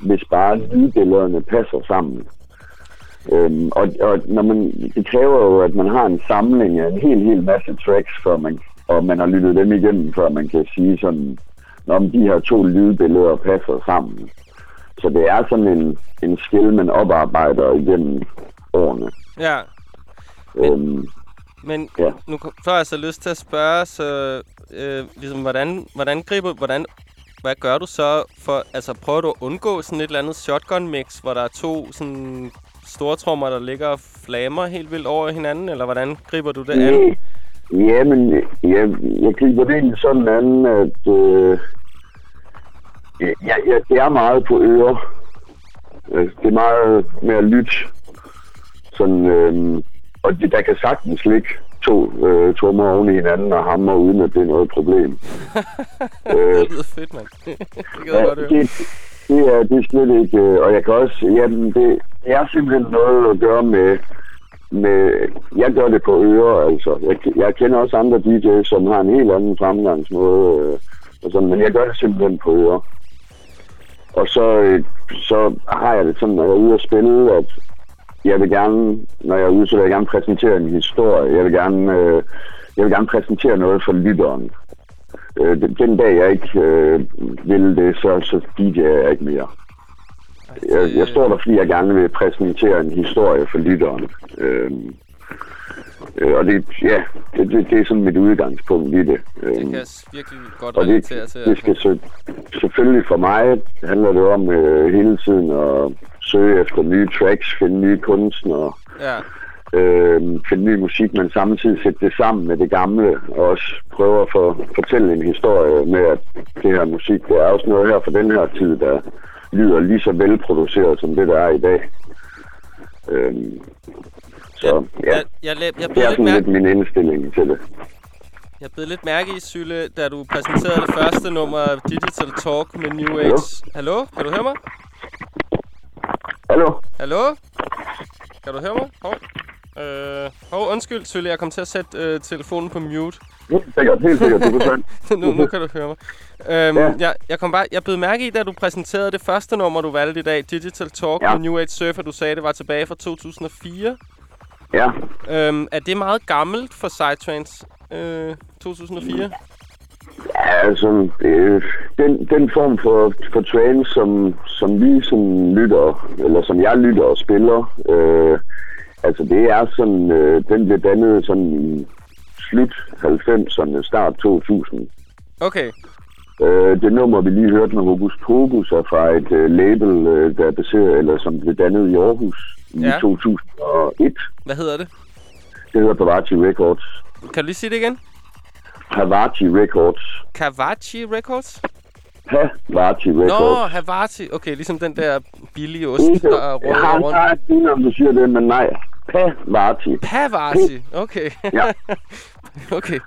hvis bare lydbillederne passer sammen. Øhm, og, og når man, det kræver jo, at man har en samling af en hel, hel masse tracks, før man, og man har lyttet dem igennem, før man kan sige sådan, om de her to lydbilleder passer sammen. Så det er sådan en, en skill, man oparbejder igennem årene. Ja, Øhm, men Ja. nu får jeg så lyst til at spørge, så øh, ligesom, hvordan, hvordan griber, hvordan, hvad gør du så for, altså prøver du at undgå sådan et eller andet shotgun mix, hvor der er to sådan store trommer, der ligger og flammer helt vildt over hinanden, eller hvordan griber du det an? Ja, men jeg, jeg griber det egentlig sådan an, at øh, ja, ja, det er meget på ører. Øh, Det er meget med at lytte. Sådan, øh, og det, der kan sagtens ligge to øh, trommer oven i hinanden og hammer, uden at det er noget problem. øh, Det lyder fedt, mand. det kan jeg Ja, godt høre. det, det, er, det er slet ikke... øh, Og jeg kan også... Jamen, det er simpelthen noget at gøre med... med jeg gør det på ører, altså. Jeg, jeg kender også andre DJ's, som har en helt anden fremgangsmåde. Øh, og sådan, men jeg gør det simpelthen på ører. Og så, øh, så har jeg det sådan, når jeg er ude at spille, at jeg vil gerne, når jeg er ude, så vil jeg gerne præsentere en historie. Jeg vil gerne, øh, jeg vil gerne præsentere noget for lytteren. Øh, den, den dag jeg ikke øh, vil det, så, så DJ'er jeg ikke mere. Jeg, jeg står der, fordi jeg gerne vil præsentere en historie for lytteren. Øh, øh, og det, ja, det, det, det er sådan mit udgangspunkt i det. Øh, Det kan jeg s- virkelig godt og det, til. det skal så, selvfølgelig for mig handler det om øh, hele tiden at søge efter nye tracks, finde nye kunstnere, Ja, øh, finde ny musik, men samtidig sætte det sammen med det gamle, og også prøve at få, fortælle en historie med, at det her musik, det er også noget her fra den her tid, der lyder lige så velproduceret som det, der er i dag. Øh, så ja, jeg, jeg, jeg, jeg, det er sådan lidt min indstilling til det. jeg blev lidt mærke i, Sylle, da du præsenterede det første nummer af Digital Talk med New Age. Hallo? Hallo? Kan du høre mig? Hallo? Hallo? Kan du høre mig? Hov. Øh, hov, undskyld, Sylle, jeg kom til at sætte øh, telefonen på mute. Helt sikkert, helt sikkert, du kan nu, nu kan du høre mig. Øhm, Ja. jeg, jeg, kom bare, jeg blev mærke i, da du præsenterede det første nummer, du valgte i dag, Digital Talk Ja. med New Age Surfer. Du sagde, det var tilbage fra 2004. Ja, Øhm, er det meget gammelt for Psytrance? Øh, 2004? Ja, altså, øh, den, den form for, for trance, som, som vi som lytter, eller som jeg lytter og spiller, øh, altså det er sådan, øh, den blev dannet sådan i slut 90'erne, start 2000. Okay, Øh, det nummer, vi lige hørte med Hokus Pokus, er fra et øh, label, øh, der er baseret, eller som blev dannet i Aarhus i Ja. 2001. hvad hedder det? Det hedder Pavachi Records. Kan du lige sige det igen? Pavachi Records. Kavachi Records? Pavachi Nå, Records. Havati. Okay, ligesom den der billige ost, Ikke, der er jeg rundt har og rundt. et fint, om du siger det, men nej. Pavati. Pavati. Okay. Ja. okay.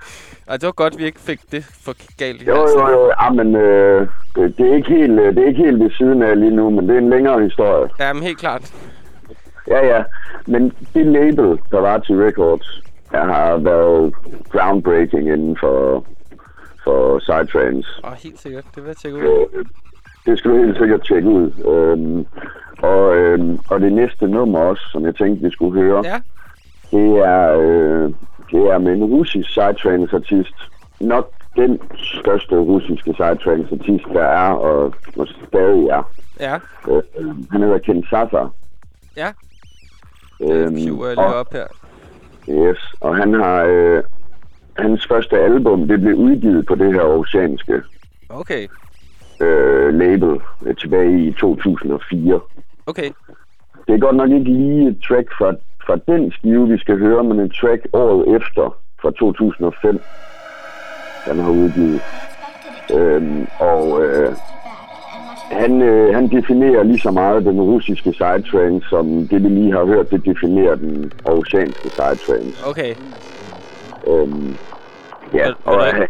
Ej, det var godt, vi ikke fik det for galt i Jo, jo, jo. Ja, men øh, det, det, er ikke helt, øh, det er ikke helt ved siden af lige nu, men det er en længere historie. Ja, men helt klart. Ja, ja. Men det label, Pavati Records, der har været groundbreaking inden for, for Psytrance. Åh, helt sikkert. Det vil jeg tjekke ud. Øh, det skal du helt sikkert tjekke ud. Øhm, og, øhm, og det næste nummer også, som jeg tænkte, vi skulle høre, Ja. det er, øh, det er med en russisk sidetrance-artist. Nok den største russiske sidetrance-artist, der er og, og stadig er. Ja. Øh, han hedder Ken Sasa. Ja. Øhm, jeg lige og, op her. yes, og han har... Øh, hans første album, det blev udgivet på det her oceanske Okay. øh, label øh, tilbage i 2004. Okay. Det er godt nok ikke lige et track fra, fra den skive, vi skal høre, men et track året efter, fra 2005, den har udgivet. Øhm, og øh, han, øh, han definerer lige så meget den russiske sidetrance, som det vi lige har hørt, det definerer den oceanske sidetrance. Okay. Øhm, ja, og er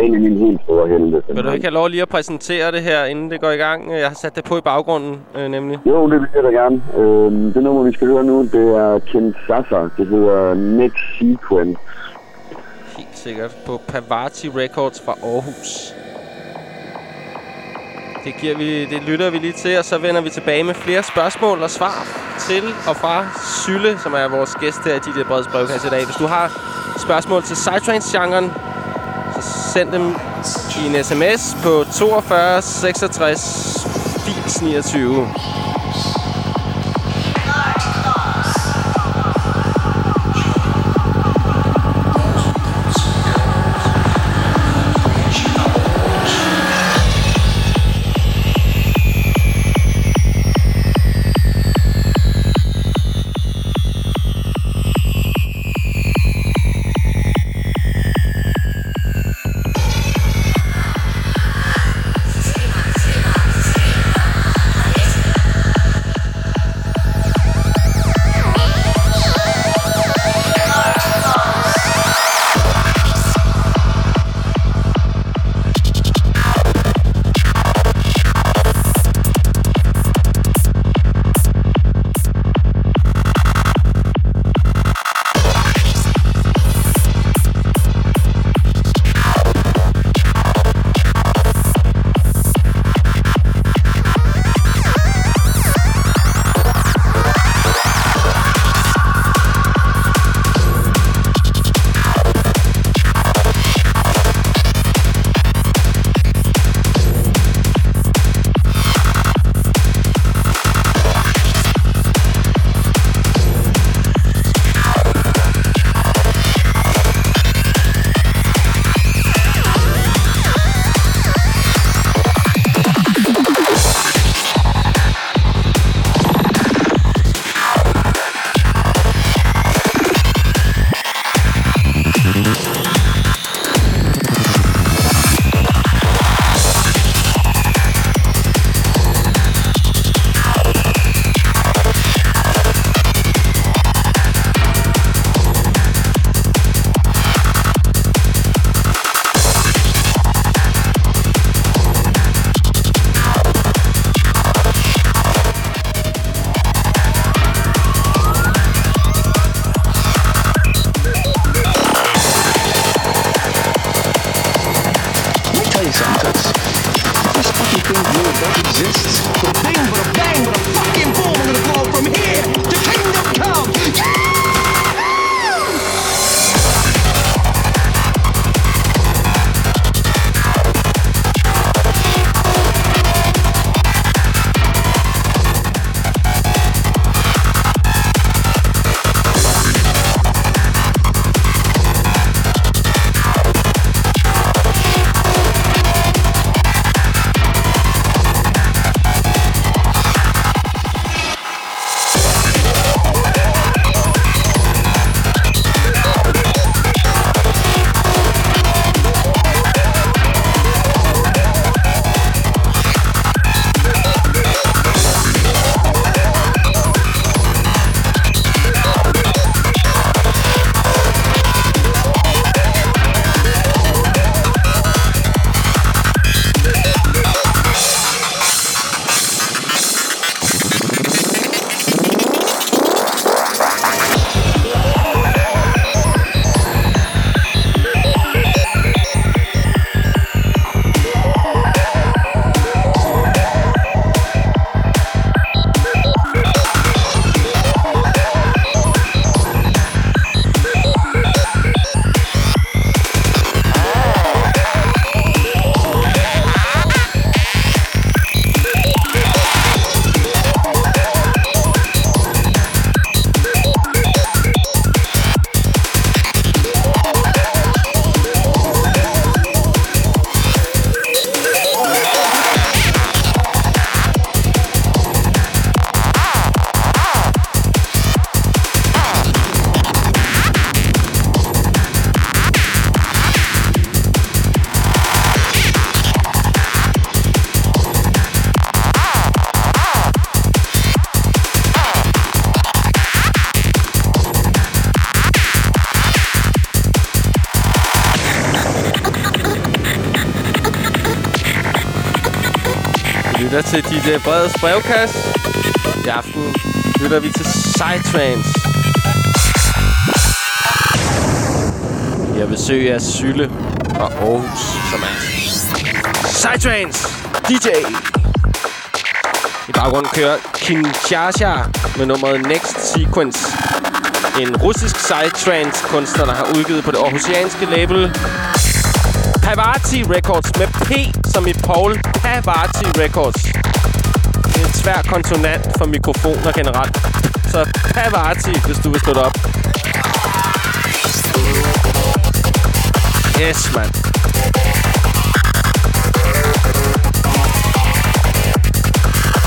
en af mine helt store helte. Vil du ikke have lov lige at præsentere det her, inden det går i gang? Jeg har sat det på i baggrunden, øh, nemlig. Jo, det vil jeg da gerne. Øhm, det nummer, vi skal høre nu, det er Ken Sasa. Det hedder Next Sequence. Helt sikkert. På Pavati Records fra Aarhus. Det, giver vi, det lytter vi lige til, og så vender vi tilbage med flere spørgsmål og svar til og fra Sylle, som er vores gæst her i DJ Breds brevkasse i dag. Hvis du har spørgsmål til Psytrance-genren, så send dem i en sms på 42 66 80 29. til DJ Breds brevkasse. I aften lytter vi til Psytrance. Jeg besøg af Sylle fra Aarhus, som er Psytrance DJ. I baggrunden kører Kinshasa med nummeret Next Sequence. En russisk psytrance kunstner, der har udgivet på det aarhusianske label Pavati Records med P som i Paul Pavati Records. Svær konsonant for mikrofoner generelt. Så Pavati, hvis du vil slå det op. Yes, man.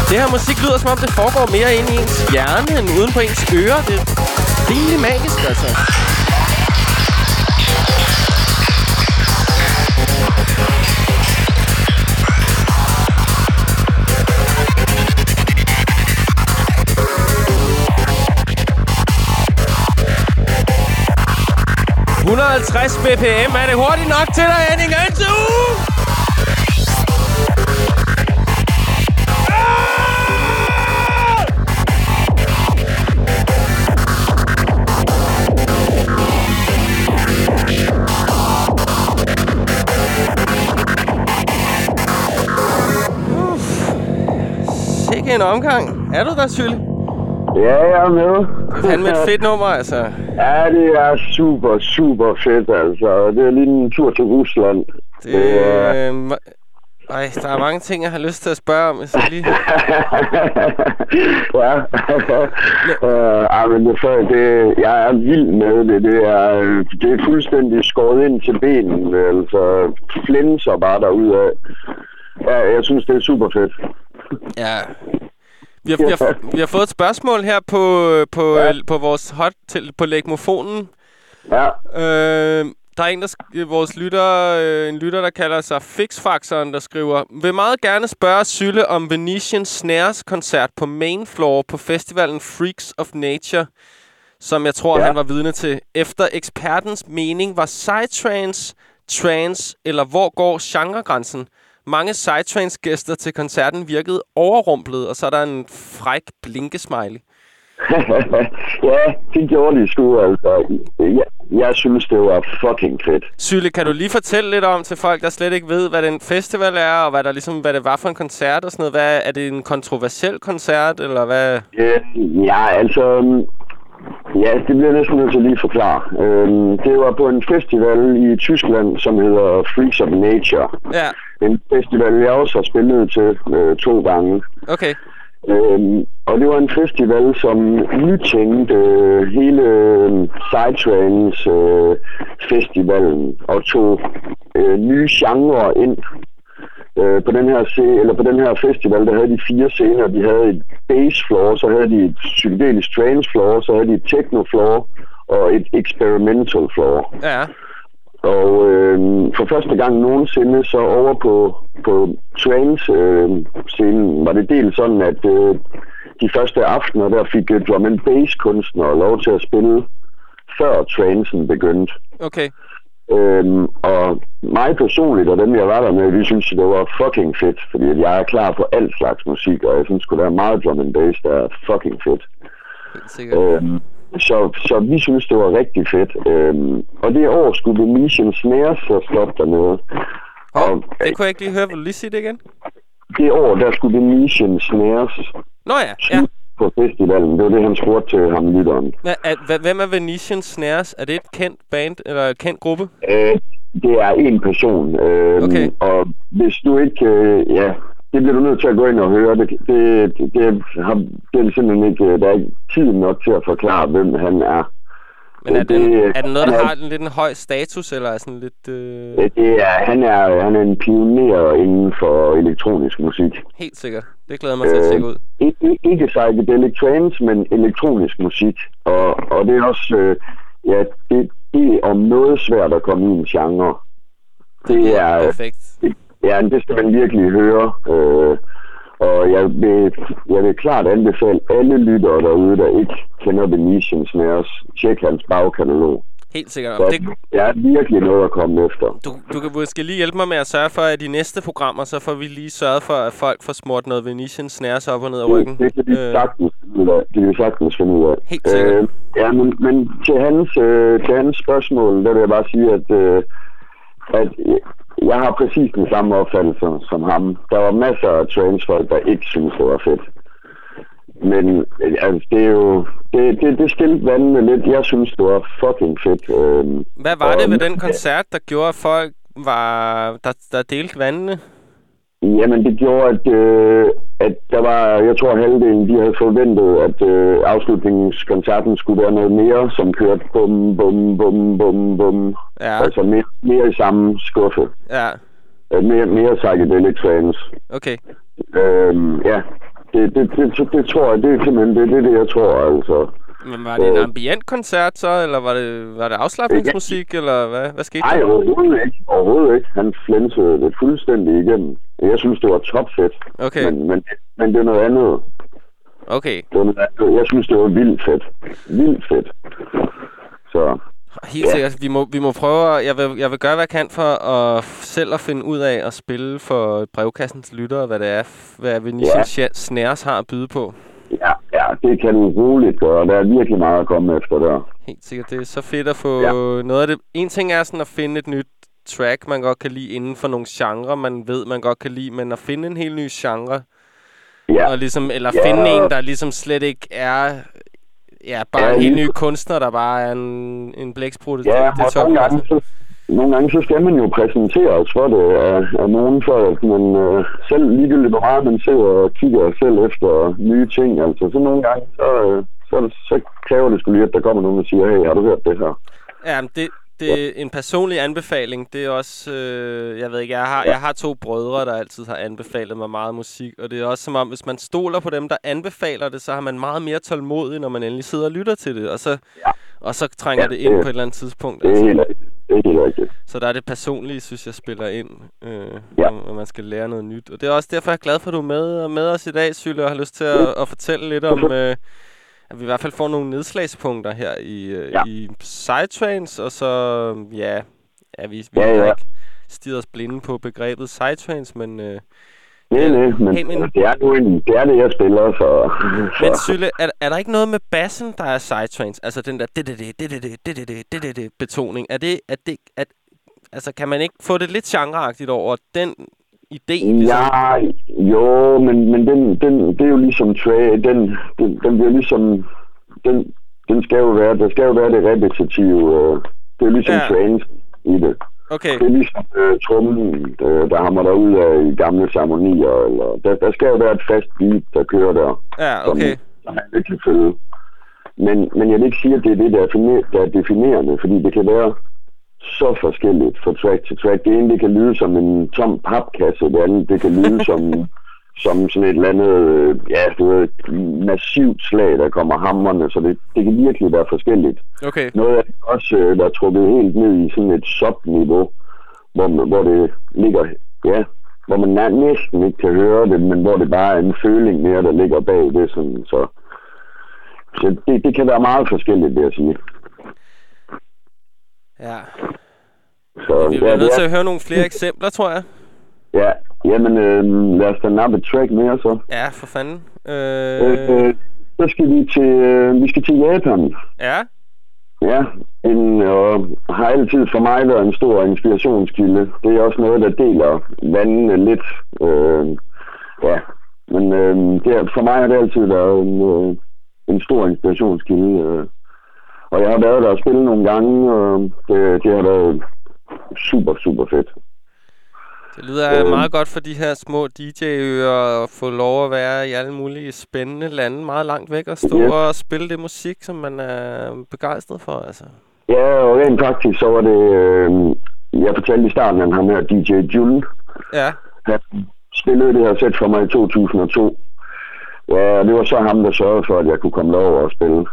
Det her musik lyder som om, det foregår mere ind i ens hjerne, end uden på ens ører. Det er rimelig magisk, altså. – 150 bpm. Er det hurtigt nok til dig, Henning? Sikke en omgang. Er du der, Sylle? Ja, jeg er med. Det er fandme et fedt nummer, altså. Ja, det er super, super fedt, altså. Det er lige en tur til Rusland. Det, øh, ma- ej, der er mange ting, jeg har lyst til at spørge om. jeg lige... ja. uh, ej, men det, det, jeg er vild med det. Det er, det er fuldstændig skåret ind til benen. Altså, flænser bare derudad. Ja, jeg synes, det er super fedt. Ja. Vi har, vi, har, vi har fået et spørgsmål her på, på, Ja. ja. på vores hot til, på legmofonen. Ja, Øh, der er en, der vores lytter, øh, en lytter, der kalder sig Fixfaxeren, der skriver, vil meget gerne spørge Sylle om Venetian Snares koncert på main floor på festivalen Freaks of Nature, som jeg tror, ja. han var vidne til. Efter ekspertens mening var psytrance, trance eller hvor går genregrænsen? Mange psytrance-gæster til koncerten virkede overrumplet, og så er der en fræk blinkesmiley. ja, det gjorde de sgu, altså. Jeg, jeg synes, det var fucking fedt. Syle, kan du lige fortælle lidt om til folk, der slet ikke ved, hvad den festival er, og hvad, der ligesom, hvad det var for en koncert og sådan noget? Hvad, er det en kontroversiel koncert, eller hvad? Øh, ja, altså... Ja, det bliver næsten nødt til lige at forklare. Øhm, det var på en festival i Tyskland, som hedder Freaks of Nature. Ja, En festival, jeg også har spillet til øh, to gange. okay. Øhm, og det var en festival, som nytænkte øh, hele øh, Psytrance øh, festivalen og tog øh, nye genrer ind. Øh, på den her se- eller på den her festival, der havde de fire scener. De havde et bass floor, så havde de et psykedelisk trance floor, så havde de et techno floor og et experimental floor. Ja, Og øh, for første gang nogensinde, så over på, på trance-scenen, var det dels sådan, at øh, de første aftener, der fik øh, drum and bass kunstnere lov til at spille, før transen begyndte. okay. Øhm, og mig personligt, og dem jeg var der med, vi synes, det var fucking fedt, fordi jeg er klar på alt slags musik, og jeg synes, der er meget drum and bass, der er fucking fedt. Sikkert. Øhm, så, så vi synes, det var rigtig fedt. Øhm, og det år skulle Venetian Snares så stoppe dernede. Hov, og- det kunne jeg ikke lige høre. Vil du lige sige det igen? Det år, der skulle Venetian Snares Nå ja, ja. på festivalen. Det var det, han spurgte til ham, lytteren. Hva, er, hvem er Venetian Snares? Er det et kendt band, eller et kendt gruppe? Øh, det er en person. Øh, Okay. Og hvis du ikke... Øh, ja, det bliver du nødt til at gå ind og høre. Det, det, det, det, har, det er simpelthen ikke... øh, Der er ikke tid nok til at forklare, hvem han er. Men er Det- det, er det noget, der er- har en, lidt en høj status, eller er sådan lidt... Øh, Øh, Det er, han, er, han er en pioner inden for elektronisk musik. helt sikkert. Det glæder mig til at Øh, tjekke ud. I- i- ikke psychedelic trance, men elektronisk musik. Og, og det er også, øh, ja, det, det er om noget svært at komme i en genre. Det er, Perfekt. Ja, det skal man virkelig høre. Øh, og jeg vil, jeg vil klart anbefale alle lyttere derude, der ikke kender Venetian Snares, tjek hans bagkatalog. Helt sikkert. Og det, der er virkelig noget at komme efter. du, du kan måske lige hjælpe mig med at sørge for, at i de næste programmer, så får vi lige sørget for, at folk får smurt noget Venetian Snares op og ned af ryggen. Det, det kan vi Øh, sagtens af. Det sagtens finde ud af. Helt sikkert. Øh, ja, men, men til, hans, øh, til hans spørgsmål, der vil jeg bare sige, at, øh, at øh, jeg har præcis den samme opfattelse som ham. Der var masser af transfolk, der ikke synes det var fedt. Men øh, altså, det er jo... Det, det, det skilte vandene lidt. Jeg synes, det var fucking fedt. Øh, Hvad var det og- ved den koncert, der gjorde, at folk var, der, der delte vandene? Jamen, det gjorde, at, øh, at der var, jeg tror, halvdelen, de havde forventet, at øh, afslutningskoncerten skulle være noget mere, som kørte bum, bum, bum, bum, bum. Ja, Altså mere, mere i samme skuffe. ja. Øh, mere, mere psychedelic trance. Okay. Øhm, ja, det, det, det, det, det, tror jeg, det er simpelthen det, det, det jeg tror, altså. Men var det en ambient koncert så, eller var det, var det afslappningsmusik, eller hvad, hvad skete Nej, der? overhovedet ikke. Overhovedet ikke. Han flænsede det fuldstændig igennem. Jeg synes, det var topfedt. Okay, Men, men, men det er noget andet. okay. Det var noget andet. Jeg synes, det var vildt fedt. Vildt fedt. Så Helt Ja. sikkert. Vi må, vi må prøve, at- jeg vil, jeg vil gøre, hvad jeg kan for at selv at finde ud af at spille for brevkassens lyttere, hvad det er, hvad Venetian ja. Snares har at byde på. Det kan du roligt gøre. Der er virkelig meget at komme efter der. Helt sikkert. Det er så fedt at få Ja. noget af det. En ting er sådan at finde et nyt track, man godt kan lide inden for nogle genrer, man ved, man godt kan lide, men at finde en helt ny genre, Ja, og ligesom, eller Ja. finde en, der ligesom slet ikke er ja, bare Ja, en helt ny kunstner, der bare er en, en blæksprutte. ja det, det og toppen, nogle gange, altså. så, nogle gange så skal man jo præsenteres for det af, af nogen, for at man øh, selv ligegyldigt hvor meget man sidder og kigger selv efter nye ting. Altså, så nogle gange, så, øh, så, så kræver det sgu lige, at der kommer nogen og siger, hey, har du hørt det her? Ja, men det, det er en personlig anbefaling. Det er også, øh, jeg ved ikke, jeg har, jeg har to brødre, der altid har anbefalet mig meget musik. Og det er også som om, hvis man stoler på dem, der anbefaler det, så har man meget mere tålmodig, når man endelig sidder og lytter til det. Og så, ja. Og så trænger Ja, det ind det- på et eller andet tidspunkt. Det er Altså. helt. Det er helt rigtigt. Så der er det personlige, synes jeg, spiller ind, øh, Ja. når man skal lære noget nyt. Og det er også derfor, jeg er glad for, at du er med, med os i dag, Sylle, og har lyst til at, at fortælle lidt om, øh, at vi i hvert fald får nogle nedslagspunkter her i, øh, Ja. i Psytrance, og så, ja, ja vi, vi Ja, ja. ikke stirret os blinde på begrebet Psytrance, men øh, Nej, nej, men Hey, men- altså, det, er nu en, det er det, jeg spiller, så... Men Sylle, er, er der ikke noget med bassen, der er sidetrains? Altså den der det det det det det det det det det det betoning. Er det at det at altså kan man ikke få det lidt genreagtigt over den idé? Ligesom? Ja, jo, men, men den, den, det er jo ligesom Trey, den, den, den bliver ligesom, den, den skal jo være, der skal jo være det repetitive, øh, det er jo ligesom ja. trance i det. Okay. Det er ligesom øh, trummen, der, der hammer der ud af i gamle ceremonier, eller, der, der skal jo være et fast beat, der kører der, Ja, okay. som ikke kan følge. Men, men jeg vil ikke sige, at det er det, der er, definer- der er definerende, fordi det kan være så forskelligt fra track til track. Det ene, det kan lyde som en tom papkasse, det andet, det kan lyde som, som sådan et eller andet, øh, ja, du ved, massivt slag, der kommer hammerne, så det, det kan virkelig være forskelligt. Okay. Noget af også, øh, der er trukket helt ned i sådan et subniveau, hvor, man- hvor det ligger, ja, hvor man næsten ikke kan høre det, men hvor det bare er en føling mere, der ligger bag det, sådan, så, så det, det kan være meget forskelligt, vil jeg sige. Ja. Så, Vi bliver ja, nødt til at høre nogle flere eksempler, tror jeg. Ja, jamen, øh, lad os da nappe et track mere, så. Ja, for fanden. Øh, Øh, øh, så skal vi til, øh, vi skal til Japan. ja. Ja, en, og har altid for mig været en stor inspirationskilde. Det er også noget, der deler vandene lidt. Øh, ja, men øh, det, er- for mig har det altid været en, øh, en stor inspirationskilde. Øh. Og jeg har været der og spillet nogle gange, og det, det har været super, super fedt. Det lyder Øh. meget godt for de her små DJ-øer at få lov at være i alle mulige spændende lande meget langt væk og stå Yes. og spille det musik, som man er begejstret for. Altså. Ja, og rent faktisk så var det, øh, jeg fortalte i starten, at ham her DJ Jule, Ja, Han spillede det her sæt for mig i 2002. Ja, og det var så ham, der sørgede for, at jeg kunne komme derover og spille.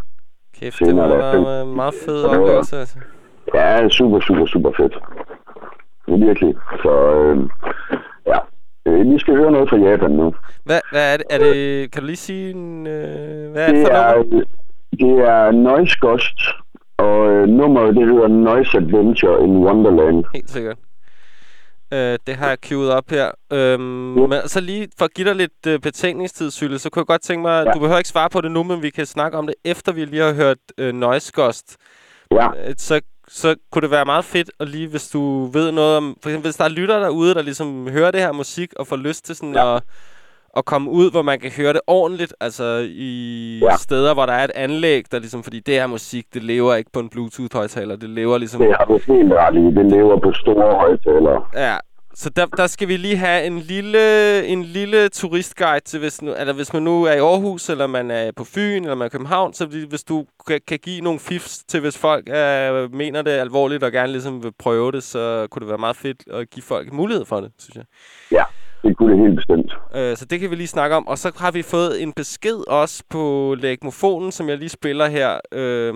kæft, det Senere være en meget fed var- oplevelse. Altså. Ja, super, super, super fedt. Virkelig. Så øh, ja, øh, vi skal høre noget fra Japan nu. Hvad, hvad er det? Er det? Kan du lige sige, en, øh, hvad er det Det for er, nummer? det er Noise Ghost, og øh, nummeret det hedder Noise Adventure in Wonderland. Helt sikkert. Øh, det har jeg queuet op her. Øhm, Ja. Men så lige for at give dig lidt øh, betænkningstid, Sylle, så kunne jeg godt tænke mig, Ja. du behøver ikke svare på det nu, men vi kan snakke om det, efter vi lige har hørt øh, Noise Ghost. Ja, Øh, så, så kunne det være meget fedt, at lige hvis du ved noget om... For eksempel, hvis der er lytter derude, der ligesom hører det her musik, og får lyst til sådan Ja. at, at komme ud, hvor man kan høre det ordentligt, altså i Ja. steder, hvor der er et anlæg, der ligesom... Fordi det her musik, det lever ikke på en Bluetooth-højtaler, det lever ligesom... det har du helt ret i. Det lever på store højtalere. Ja, så der, der skal vi lige have en lille, en lille turistguide til, hvis, nu, eller hvis man nu er i Aarhus, eller man er på Fyn, eller man er i København, så vi- hvis du kan, kan give nogle fifs til, hvis folk øh, mener det alvorligt og gerne ligesom vil prøve det, så kunne det være meget fedt at give folk mulighed for det, synes jeg. Ja, det kunne det helt bestemt. Øh, så det kan vi lige snakke om. Og så har vi fået en besked også på lægmofonen, som jeg lige spiller her, øh,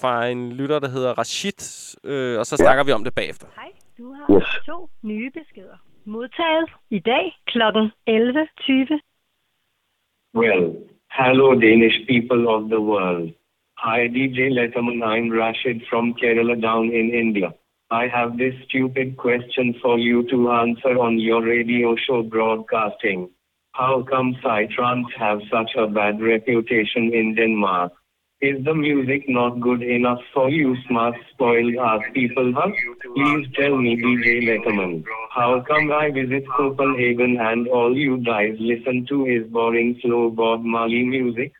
fra en lytter, der hedder Rashid, øh, og så Ja. snakker vi om det bagefter. Hej, du har Yes. to nye beskeder. Modtaget i dag kl. 11.20. Well, hello Danish people of the world. Hi DJ Letterman, I'm Rashid from Kerala down in India. I have this stupid question for you to answer on your radio show broadcasting. How come Psytrance have such a bad reputation in Denmark? Is the music not good enough for you smart spoiled ass people, huh? Please tell me DJ Letterman. How come I visit Copenhagen and all you guys listen to is boring slow Bob Marley music?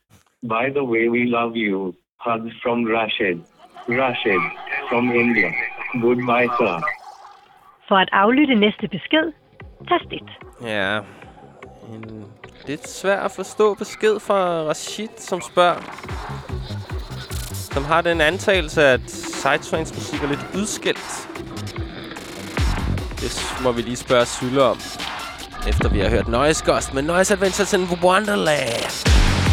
By the way, we love you. Hugs from Rashid. Rashid from India. Goodbye, sir. For at aflytte næste besked, tast 1. Ja, en lidt svær at forstå besked fra Rashid, som spørger. Som har den antagelse, at Sidetrains musik er lidt udskilt. Det må vi lige spørge Sylle om. Efter vi har hørt Noise Ghost med Noise Adventures in Wonderland.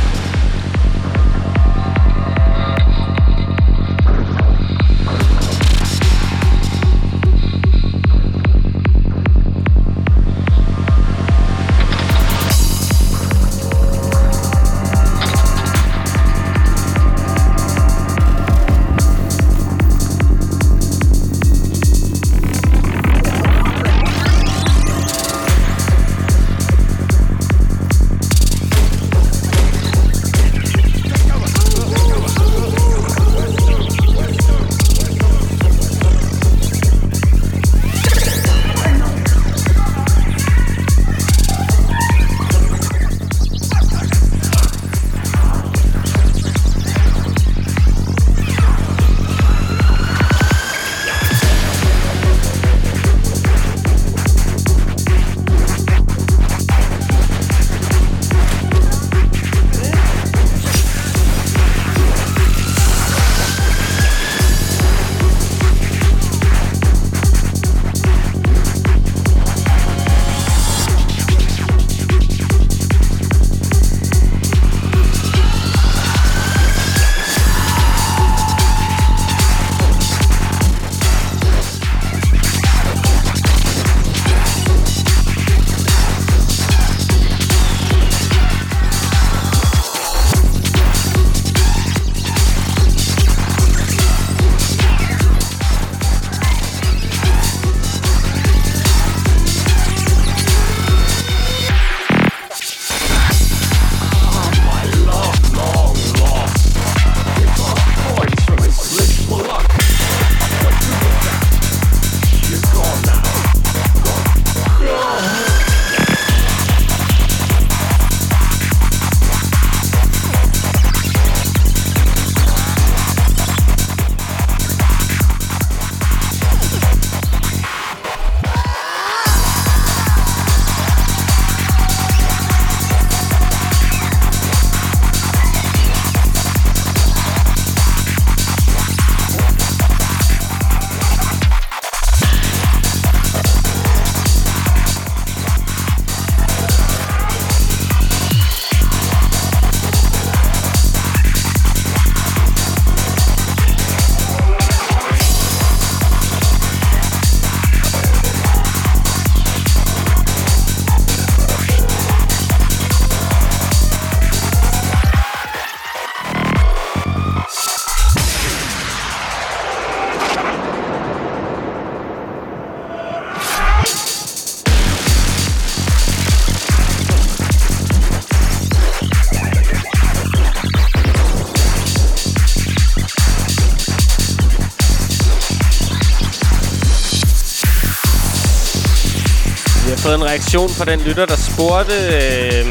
Reaktion fra den lytter, der spurgte øh,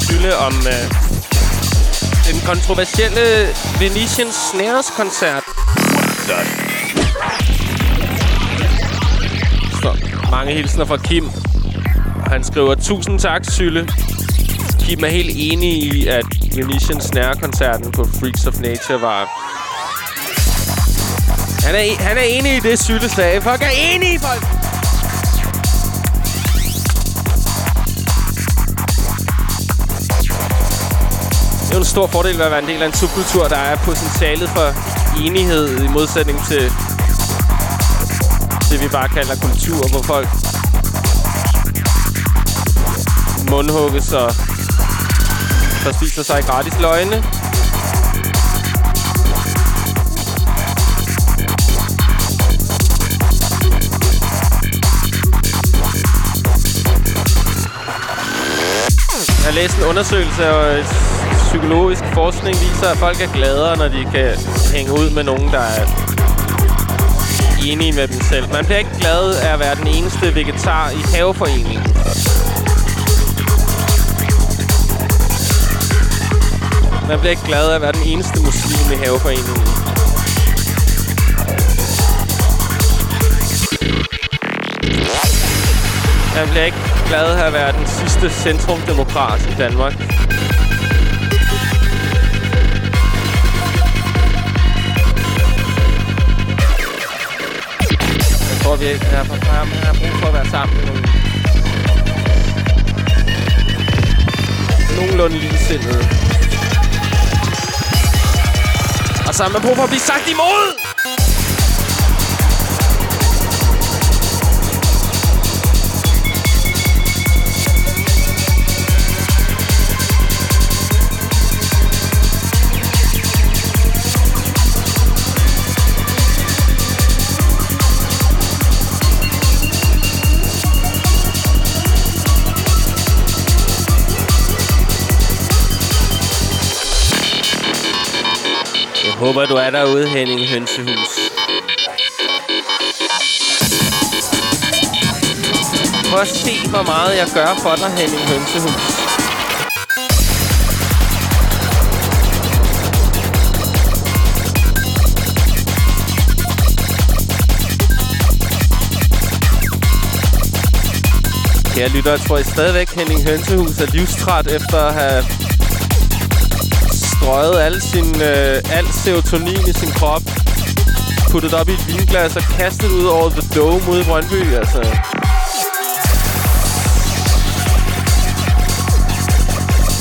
Sylle om øh, den kontroversielle Venetian Snares koncert. Så mange hilsner fra Kim. Han skriver, tusind tak, Sylle. Kim er helt enig i, at Venetian Snare-koncerten på Freaks of Nature var... Han er, han er enig i det, Sylle sagde. Folk er enige, folk! Jo en stor fordel ved at være en del af en subkultur, der er potentialet for enighed i modsætning til det, vi bare kalder kultur, hvor folk mundhugges og der spiser sig gratis løgne. Jeg læste en undersøgelse, og psykologisk forskning viser, at folk er gladere, når de kan hænge ud med nogen, der er enige med dem selv. Man bliver ikke glad af at være den eneste vegetar i haveforeningen. Man bliver ikke glad af at være den eneste muslim i haveforeningen. Man bliver ikke glad af at være den sidste centrumdemokrat i Danmark. Jeg tror, vi har, har, har brug for at være sammen med nogle nogenlunde ligesindede. Og så har man brug for at blive sagt imod! Håber, du er derude, Henning Hønsehus. Prøv at se, hvor meget jeg gør for dig, Henning Hønsehus. Kære lytter, tror I stadigvæk, Henning Hønsehus er livstræt efter at have strøget al, sin, øh, al serotonin i sin krop, puttet op i et vinglas og kastet ud over The Dome ude i Brøndby, altså.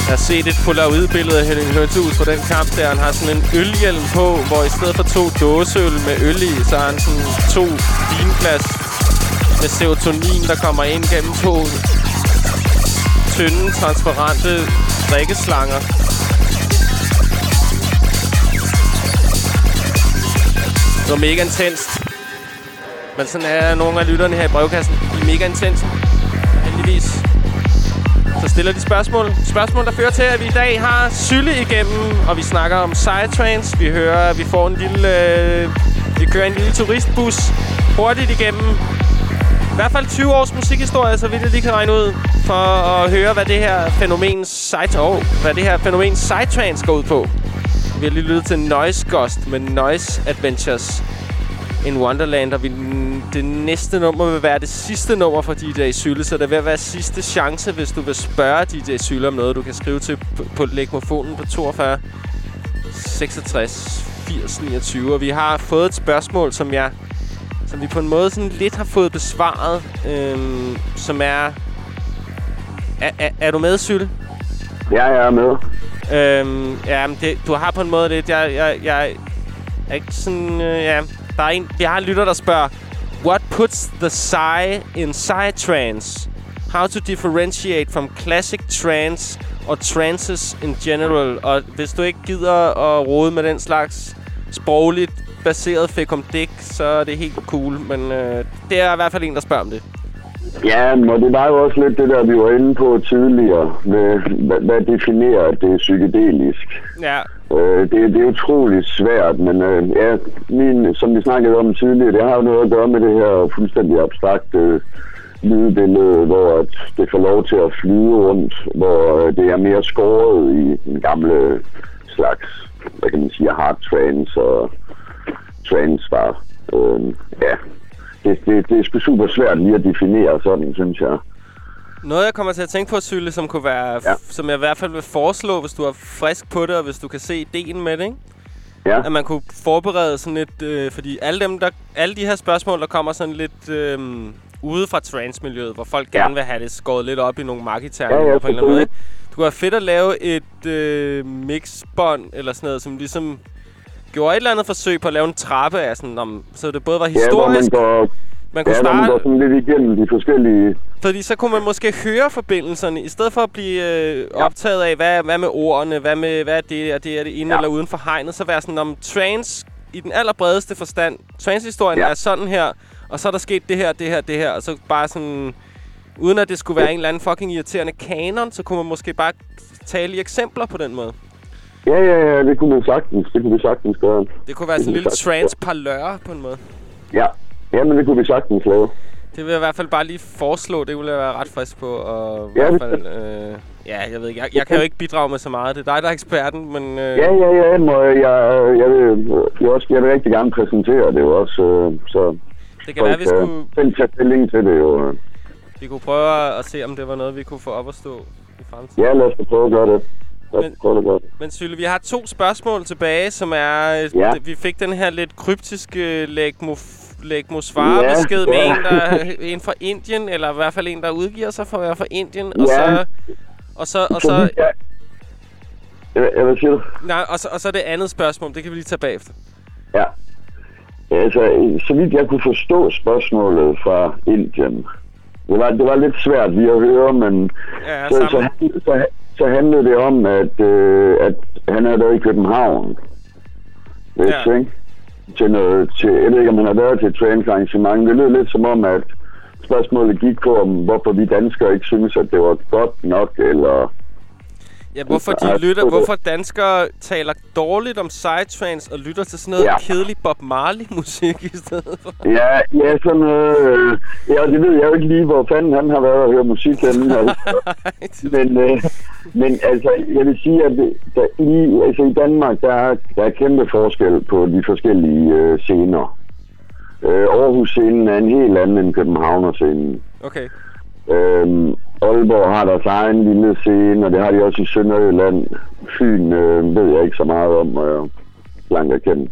Jeg har set et polaroid-billede af Henning Hønsehus fra den kamp der. Han har sådan en ølhjelm på, hvor i stedet for to dåseøl med øl i, så har han sådan to vinglas med serotonin, der kommer ind gennem to tynde, transparente drikkeslanger. Det var mega intenst. Men sådan er nogle af lytterne her i brevkassen. De er mega intense. Heldigvis. Så stiller de spørgsmål. Spørgsmål, der fører til, at vi i dag har Sylle igennem, og vi snakker om Psytrance. Vi hører, at vi får en lille... Øh, vi kører en lille turistbus hurtigt igennem. I hvert fald 20 års musikhistorie, så vidt jeg lige kan regne ud, for at høre, hvad det her fænomen Psy- oh, hvad det her fænomen Psytrance går ud på. Vi har lige lyttet til Noise Ghost med Noise Adventures in Wonderland, og vi, det næste nummer vil være det sidste nummer fra DJ Sylle, så det vil være sidste chance, hvis du vil spørge DJ Sylle om noget. Du kan skrive til på, på legmofonen på 42 66 80 29, og vi har fået et spørgsmål, som jeg som vi på en måde sådan lidt har fået besvaret, øhm, som er... Er, er, er du med, Sylle? Ja, jeg er med. Øhm, ja, men det, du har på en måde lidt... Jeg, jeg, jeg er ikke sådan... Øh, ja, der er en... Vi har en lytter, der spørger... What puts the Psy in Psytrance? How to differentiate from classic trance or trances in general? Og hvis du ikke gider at rode med den slags sprogligt baseret fekumdik, så er det helt cool. Men øh, det er i hvert fald en, der spørger om det. Ja, men det var jo også lidt det der, vi var inde på tidligere. Med, hvad, hvad definerer at det er psykedelisk? Ja, Øh, det, det er utroligt svært, men øh, ja, min, som vi snakkede om tidligere, det har jo noget at gøre med det her fuldstændig abstrakte lydbillede, hvor at det får lov til at flyde rundt, hvor øh, det er mere skåret i den gamle slags, hvad kan man sige, hard trance og trance var. Øh, ja, det, det, det er sgu super svært lige at definere sådan, synes jeg. Noget, jeg kommer til at tænke på, Sylle, som kunne være, ja. Som jeg i hvert fald vil foreslå, hvis du er frisk på det, og hvis du kan se ideen med det, ikke? Ja, At man kunne forberede sådan lidt, øh, fordi alle, dem, der, alle de her spørgsmål, der kommer sådan lidt øh, ude fra transmiljøet, hvor folk Ja. gerne vil have det skåret lidt op i nogle marketerninger Ja, ja, på en eller anden måde, ikke? Det kunne være fedt at lave et øh, mixbånd eller sådan noget, som ligesom gjorde et eller andet forsøg på at lave en trappe af sådan, om, så det både var ja hvor man historisk, går, man kunne ja, hvor man starte, går sådan lidt igennem de forskellige... fordi så kunne man måske høre forbindelserne, i stedet for at blive øh, optaget af, hvad, hvad med ordene, hvad, med, hvad er det, og det er det inde Ja. eller uden for hegnet, så være sådan om trans i den allerbredeste forstand. Transhistorien Ja. er sådan her, og så er der sket det her, det her, det her, og så bare sådan... Uden at det skulle være en eller anden fucking irriterende kanon, så kunne man måske bare tale i eksempler på den måde. Ja, ja, ja, det kunne man sagtens. Det kunne vi sagtens gøre. Det kunne være sådan en lille sagtens, trans-parlør på en måde. Ja, ja men det kunne vi sagtens lave. Det vil jeg i hvert fald bare lige foreslå. Det ville jeg være ret frisk på. Og i Ja, hvert det- fald, øh, ja, jeg ved ikke. Jeg, jeg kan jo ikke bidrage med så meget. Det er dig, der er eksperten, men... Øh, Ja, ja, ja, må jeg, jeg, jeg, vil, jeg, også, jeg vil rigtig gerne præsentere det jo også, øh, så det kan være, vi skulle, selv tage stilling til det jo. øh. vi kunne prøve at se, om det var noget, vi kunne få op at stå i fremtiden. Ja, lad os prøve at gøre det. Men- det. Men Sylle, vi har to spørgsmål tilbage, som er... øh, Ja. Vi fik den her lidt kryptiske lægmo svar-besked Ja, med ja. en, der, en fra Indien, eller i hvert fald en, der udgiver sig for at være fra Indien. Og Ja. så... Og så, og Så, ja. Ja, hvad siger du? nej, og så, og så det andet spørgsmål, det kan vi lige tage bagefter. Ja. Altså, så vidt jeg kunne forstå spørgsmålet fra Indien, det var, det var lidt svært lige at høre, men Ja, så, så, så, så handlede det om, at, øh, at han er der i København. Hvis, Ja. ikke? Til noget, til, jeg ved ikke, om han har været til et trainingsarrangement. Det lød lidt som om, at spørgsmålet gik på, om hvorfor vi danskere ikke synes, at det var godt nok, eller... Ja, hvorfor Ja, de lytter, hvorfor danskere taler dårligt om psytrance og lytter til sådan noget ja. Kedelig Bob Marley musik i stedet for. Ja, ja, sådan noget... Øh, ja, det ved jeg jo ikke lige, hvor fanden han har været og høre musik henne. Altså. Men, øh, men altså, jeg vil sige, at der, i, altså, i Danmark, der er, der er kæmpe forskel på de forskellige øh, scener. Øh, Aarhus-scenen er en helt anden end Københavner-scenen. Okay. Øhm, Aalborg har deres egen lille scene, og det har de også i Sønderjylland. Fyn øh, ved jeg ikke så meget om, og jeg langt er kendt.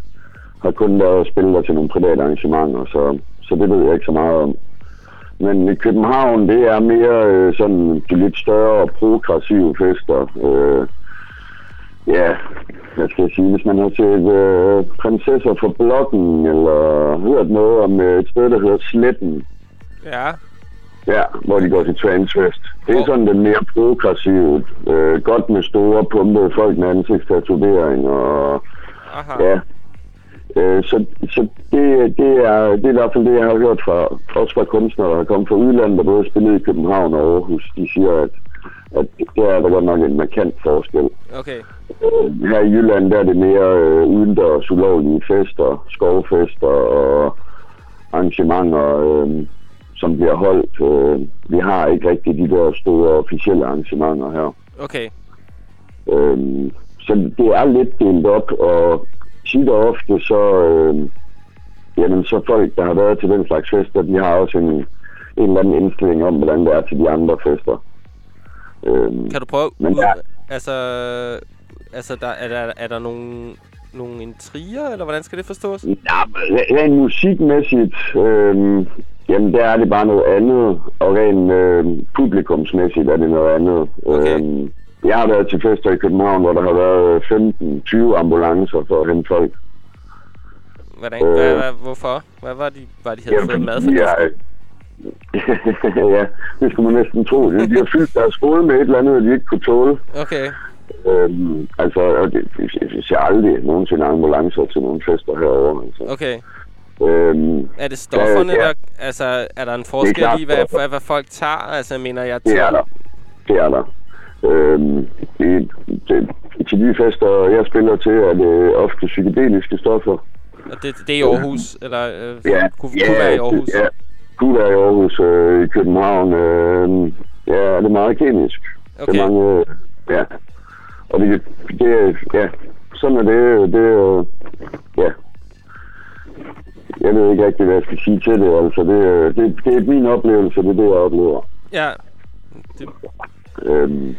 Har kun været og spillet der til nogle private arrangementer, så, så det ved jeg ikke så meget om. Men i København, det er mere øh, sådan de lidt større og progressive fester. Øh, ja, hvad skal jeg sige, hvis man har set øh, Prinsesser fra Blokken, eller hørt noget om øh, et sted, der hedder Sletten, Ja. Ja, hvor de går til transfest. Det er Hvor- sådan den mere progressive, øh, godt med store pumpede folk med ansigtstatovering og Aha. ja. Øh, så så det, det, er, det er i hvert fald det, jeg har hørt fra, også fra kunstnere, der har kommet fra udlandet, der både spillet i København og Aarhus. De siger, at, at der er der godt nok en markant forskel. Okay. Øh, her i Jylland, der er det mere øh, udendørs ulovlige fester, skovfester og arrangementer, øh, som bliver holdt. Øh, vi har ikke rigtig de der store officielle arrangementer her. Okay. Øh, så det er lidt delt op, og tit og ofte så, øh, jamen, så folk, der har været til den slags fester, de har også en, en eller anden indstilling om, hvordan det er til de andre fester. Øh, Kan du prøve... Men der- Altså, altså der, er, der, er der nogle, nogle intriger, eller hvordan skal det forstås? Ja, rent musikmæssigt, øh, jamen der er det bare noget andet, og rent øh, publikumsmæssigt er det noget andet. Okay. Øh, jeg har været til fester i København, hvor der har været 15-20 ambulancer for at hente folk. Hvordan, Øh. hvad, hvad, hvorfor? Hvad var de, var de havde fået mad for ja, ja, det skulle man næsten tro. De har fyldt deres hoved med et eller andet, de ikke kunne tåle. Okay. Øhm, altså, og det, vi ser aldrig nogensinde ambulancer til nogle fester herovre. Altså. Okay. Øhm, Er det stofferne, Ja, ja. der... Altså, er der en forskel klart i, hvad, hvad, hvad folk tager? Altså, mener jeg... Det er der. Det er der. Øhm, det, det, til de fester, jeg spiller til, er det ofte psykedeliske stoffer. Og det, det er i Aarhus, eller øh, Ja, kunne, ja, kunne være i Aarhus? Ja, Du der i Aarhus, øh, i København, øh, ja, det er meget kemisk. Okay. Det er mange, øh, ja. Og det, det er, ja, sådan er det, det er, ja. Jeg ved ikke rigtig, hvad jeg skal sige til det, altså. Det, er- det, det er min oplevelse, det er det, jeg oplever. Ja. Det, Øhm,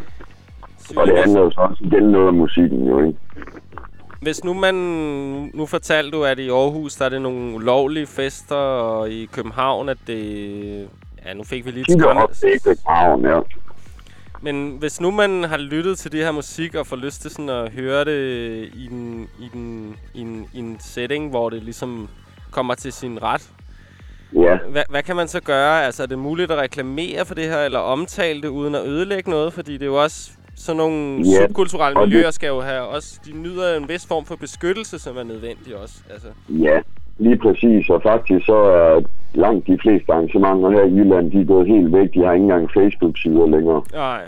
og det handler jo så også igen noget om musikken, jo, ikke? Hvis nu man... Nu fortalte du, at i Aarhus, der er det nogle ulovlige fester, og i København, at det... Ja, nu fik vi lige et Kigger skræmme. op til København, ja. Men hvis nu man har lyttet til det her musik, og får lyst til sådan at høre det i en, i en, i en, i en setting, hvor det ligesom kommer til sin ret, Ja, hvad, hvad kan man så gøre? Altså, er det muligt at reklamere for det her, eller omtale det uden at ødelægge noget? Fordi det er jo også sådan nogle Ja, subkulturelle miljøer skal jo have også... De nyder en vis form for beskyttelse, som er nødvendig også. Altså, ja, lige præcis. Og faktisk så er langt de fleste arrangementer her i Jylland, de er gået helt væk. De har ikke engang Facebook-sider længere. nej.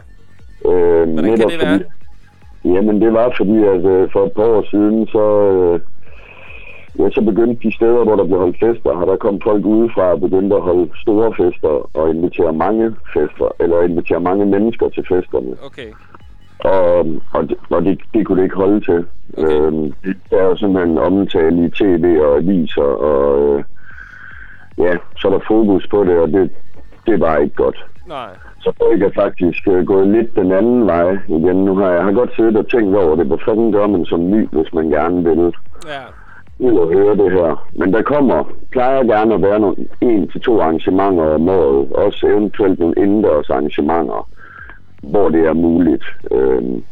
Øh, Hvordan kan det være? Fordi, jamen, det var fordi, at øh, for et par år siden, så, øh, ja, så begyndte de steder, hvor der blev holdt fester, har der kom folk udefra og begyndte at holde store fester og invitere mange fester, eller invitere mange mennesker til festerne. Okay. Og, og, det, og det, det kunne det ikke holde til. Okay. Øhm, der er simpelthen omtale i tv og aviser, og øh, ja, så er der fokus på det, og det, det bare ikke godt. Nej. Så folk er faktisk øh, gået lidt den anden vej igen. Nu har jeg har godt siddet og tænkt over det. Hvad fanden gør man som ny, hvis man gerne vil Ja. ud og høre det her? Men der kommer, plejer gerne at være nogle, en til to arrangementer om året. Også eventuelt nogle indendørs arrangementer, hvor det er muligt. Øhm,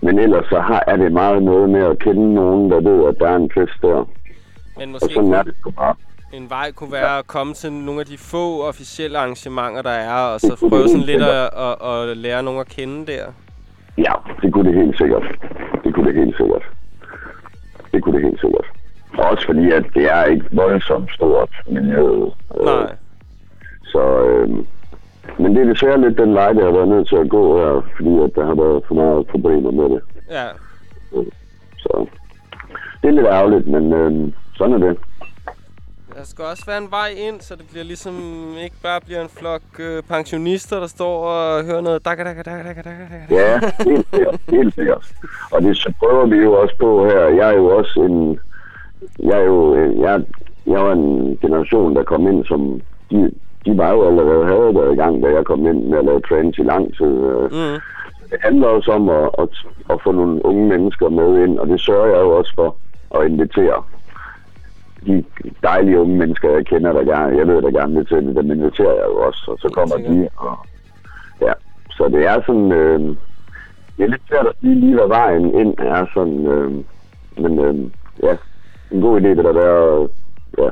men ellers så har, er det meget noget med at kende nogen, der ved, at der er en fest der. Men Og måske sådan er det bare. en vej kunne være at komme til nogle af de få officielle arrangementer, der er, og så prøve sådan lidt at, at, at lære nogen at kende der. Ja, det kunne det helt sikkert. Det kunne det helt sikkert. Det kunne det helt sikkert. Også fordi, at det er ikke voldsomt stort miljø. Øh, Nej. Så, øh, men det er desværre lidt den vej, der har været nødt til at gå her, fordi at der har været for meget problemer med det. Ja. Så det er lidt ærgerligt, men øh, sådan er det. Der skal også være en vej ind, så det bliver ligesom ikke bare bliver en flok øh, pensionister, der står og hører noget dakka dakka dakka dakka dakka. dakka. Ja, helt sikkert. Helt sikkert. Og det så prøver vi jo også på her. Jeg er jo også en... Jeg er jo... Jeg, jeg var en generation, der kom ind som... De, de var jo allerede havde været i gang, da jeg kom ind med at lave trends i lang tid. Mm. Det handler også om at, at, at få nogle unge mennesker med ind, og det sørger jeg jo også for at invitere de dejlige unge mennesker, jeg kender, der gerne, jeg ved, der gerne vil til det, dem inviterer jeg jo også, og så kommer de, og ja, så det er sådan, øh, det er lidt svært at sige lige, hvad vejen ind er sådan, øh, men øh, ja, en god idé vil der være at ja,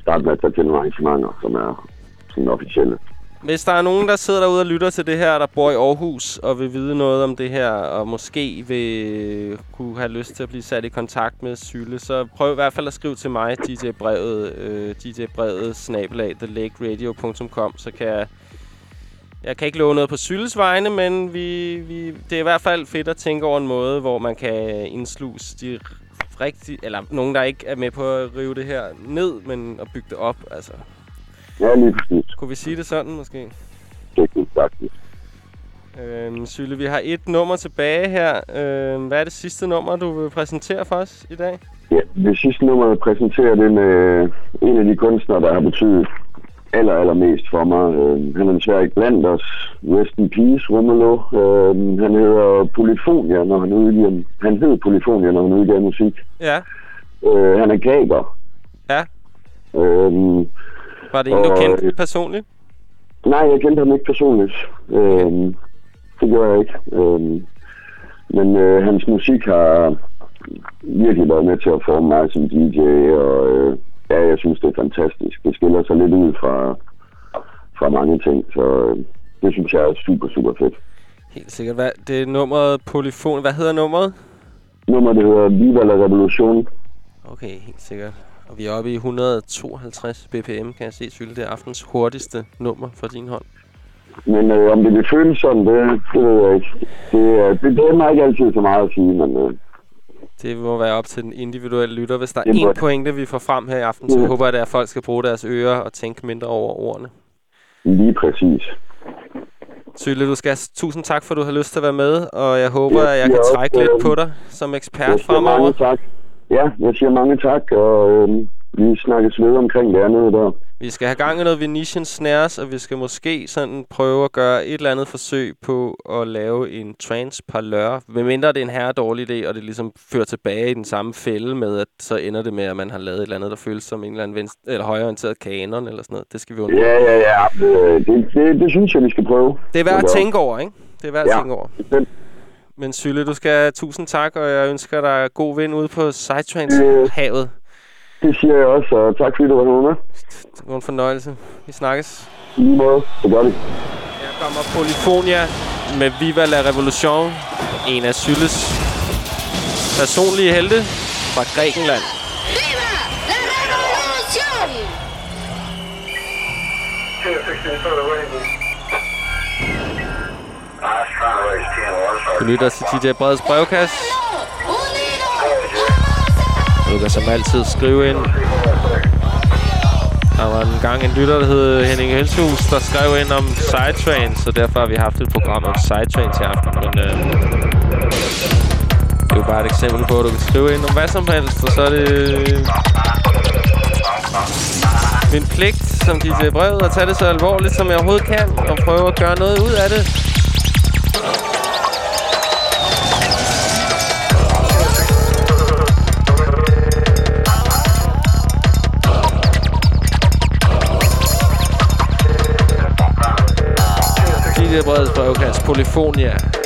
starte med at tage til nogle arrangementer, som er sådan officielle. Hvis der er nogen, der sidder derude og lytter til det her, der bor i Aarhus og vil vide noget om det her, og måske vil kunne have lyst til at blive sat i kontakt med Sylle, så prøv i hvert fald at skrive til mig, djbrevet, øh, djbrevet, snabelag, thelakeradio.com, så kan jeg... Jeg kan ikke love noget på Sylles vegne, men vi, vi, det er i hvert fald fedt at tænke over en måde, hvor man kan indsluse de rigtige, eller nogen, der ikke er med på at rive det her ned, men at bygge det op. Altså, Ja, lige præcis. kunne vi sige det sådan måske? Det er faktisk. Øhm, Sylle, vi har et nummer tilbage her. Øhm, hvad er det sidste nummer, du vil præsentere for os i dag? Ja, det sidste nummer, jeg præsenterer det med en af de kunstnere, der har betydet aller, allermest for mig. Øh, han er desværre ikke blandt os. Rest in peace, Rumelo. Øh, han hedder Polyfonia, når han udgiver... Han hed Polyfonia, når han udgiver musik. Ja. Øh, han er gaber. Ja. Øh, Var det en, du kendte øh, personligt? nej, jeg kendte ham ikke personligt. Øh, det gjorde jeg ikke. Øh, men øh, hans musik har virkelig været med til at forme mig som DJ, og øh, ja, jeg synes, det er fantastisk. Det skiller sig lidt ud fra, fra mange ting, så øh, det synes jeg er super, super fedt. Helt sikkert. Hvad, det er nummeret Polyfon. Hvad hedder nummeret? Nummer, det hedder Viva la Revolution. Okay, helt sikkert. Og vi er oppe i 152 bpm, kan jeg se, Sylle. Det er aftens hurtigste nummer for din hånd. Men øh, om det vil føles sådan, det, det ved jeg ikke. Det, øh, det, det er mig ikke altid så meget at sige, men øh, Det må være op til den individuelle lytter. Hvis der er det. pointe, vi får frem her i aften, så Ja. håber jeg, at folk skal bruge deres ører og tænke mindre over ordene. Lige præcis. Sylle, du skal tusind tak, for at du har lyst til at være med, og jeg håber, Jeg at jeg kan trække lidt øhm, på dig som ekspert fremover. mange tak. Ja, jeg siger mange tak, og øhm, vi snakkes ved omkring det andet der. Vi skal have gang i noget Venetian Snares, og vi skal måske sådan prøve at gøre et eller andet forsøg på at lave en trance parlør. Medmindre det er en herre dårlig idé, og det ligesom fører tilbage i den samme fælde med, at så ender det med, at man har lavet et eller andet, der føles som en eller anden venstre, eller højreorienteret kanon eller sådan noget. Det skal vi undgå. Ja, ja, ja. Øh, Det, det, det synes jeg, vi skal prøve. Det er værd at Ja. tænke over, ikke? Det er værd at Ja. tænke over. Bestemt. Men Sylle, du skal tusind tak, og jeg ønsker dig god vind ude på. Sidetrains-havet. Det siger jeg også, og tak fordi du var med. Det var en fornøjelse. Vi snakkes. I lige måde. Det gør det. Her kommer Polyfonia med Viva la Revolution. En af Sylles personlige helte fra Grækenland. ¡Viva la revolución! Du lytter til DJ Breds brevkasse. Du kan som altid skrive ind. Der var en gang en lytter, der hed Henning Helshus, der skrev ind om Sidetrain, så derfor har vi haft et program om Sidetrain til aften. Men øh, det er jo bare et eksempel på, at du kan skrive ind om hvad som helst, og så er det min pligt som DJ Brevet at tage det så alvorligt, som jeg overhovedet kan, og prøve at gøre noget ud af det. DJ Breds brevkast, Polyfonia.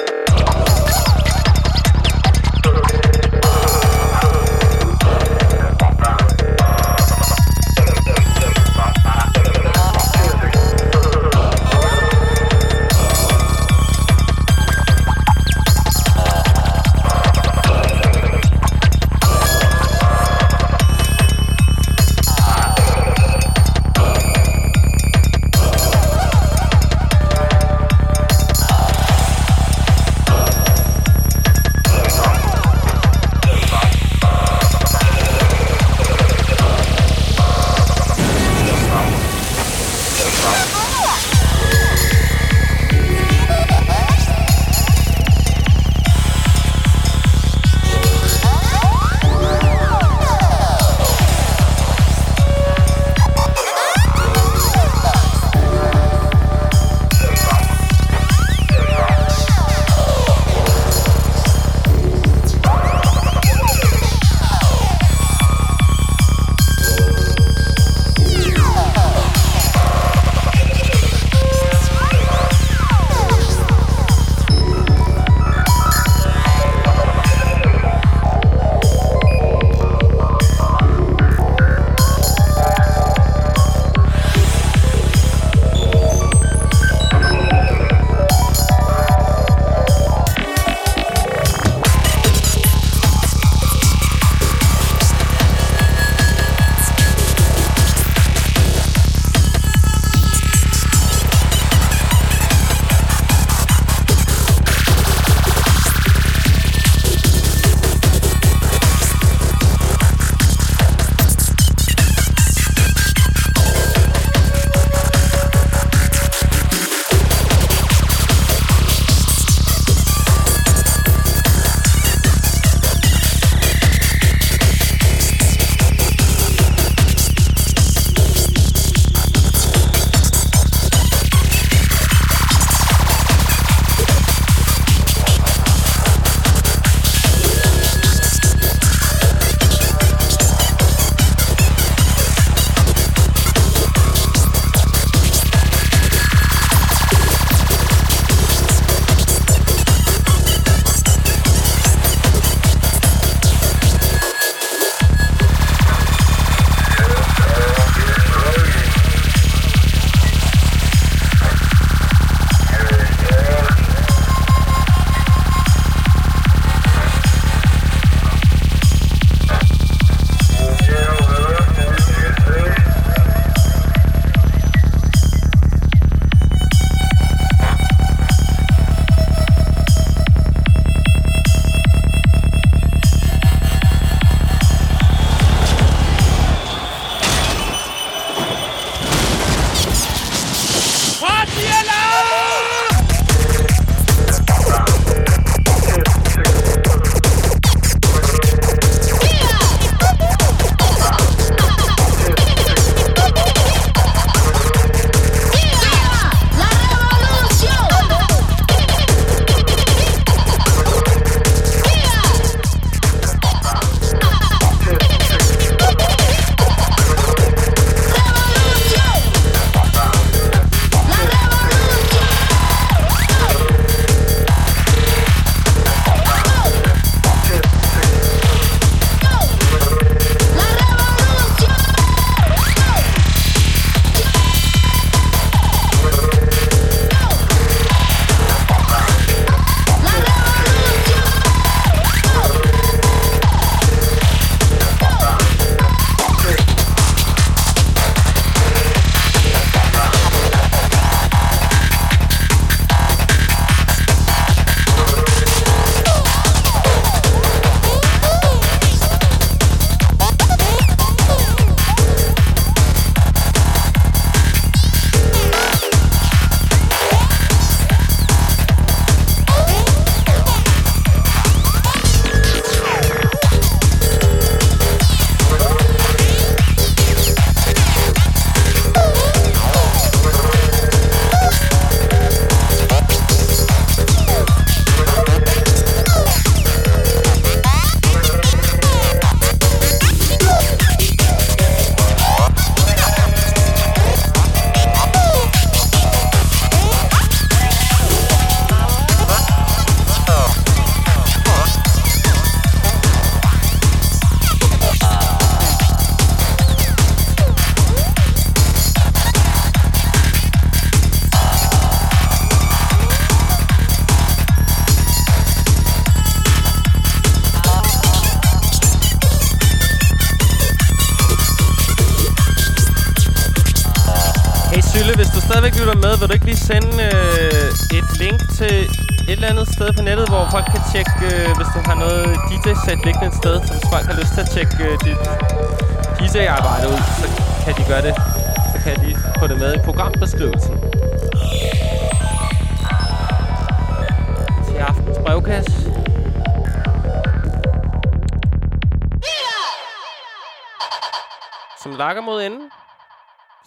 Vil du ikke lige sende øh, et link til et eller andet sted på nettet, hvor folk kan tjekke, øh, hvis du har noget DJ-sæt liggende et sted, så hvis folk har lyst til at tjekke øh, dit DJ-arbejde ud, så kan de gøre det. Så kan de få det med i programbeskrivelsen. Til aftens brevkasse. Som lakker mod enden.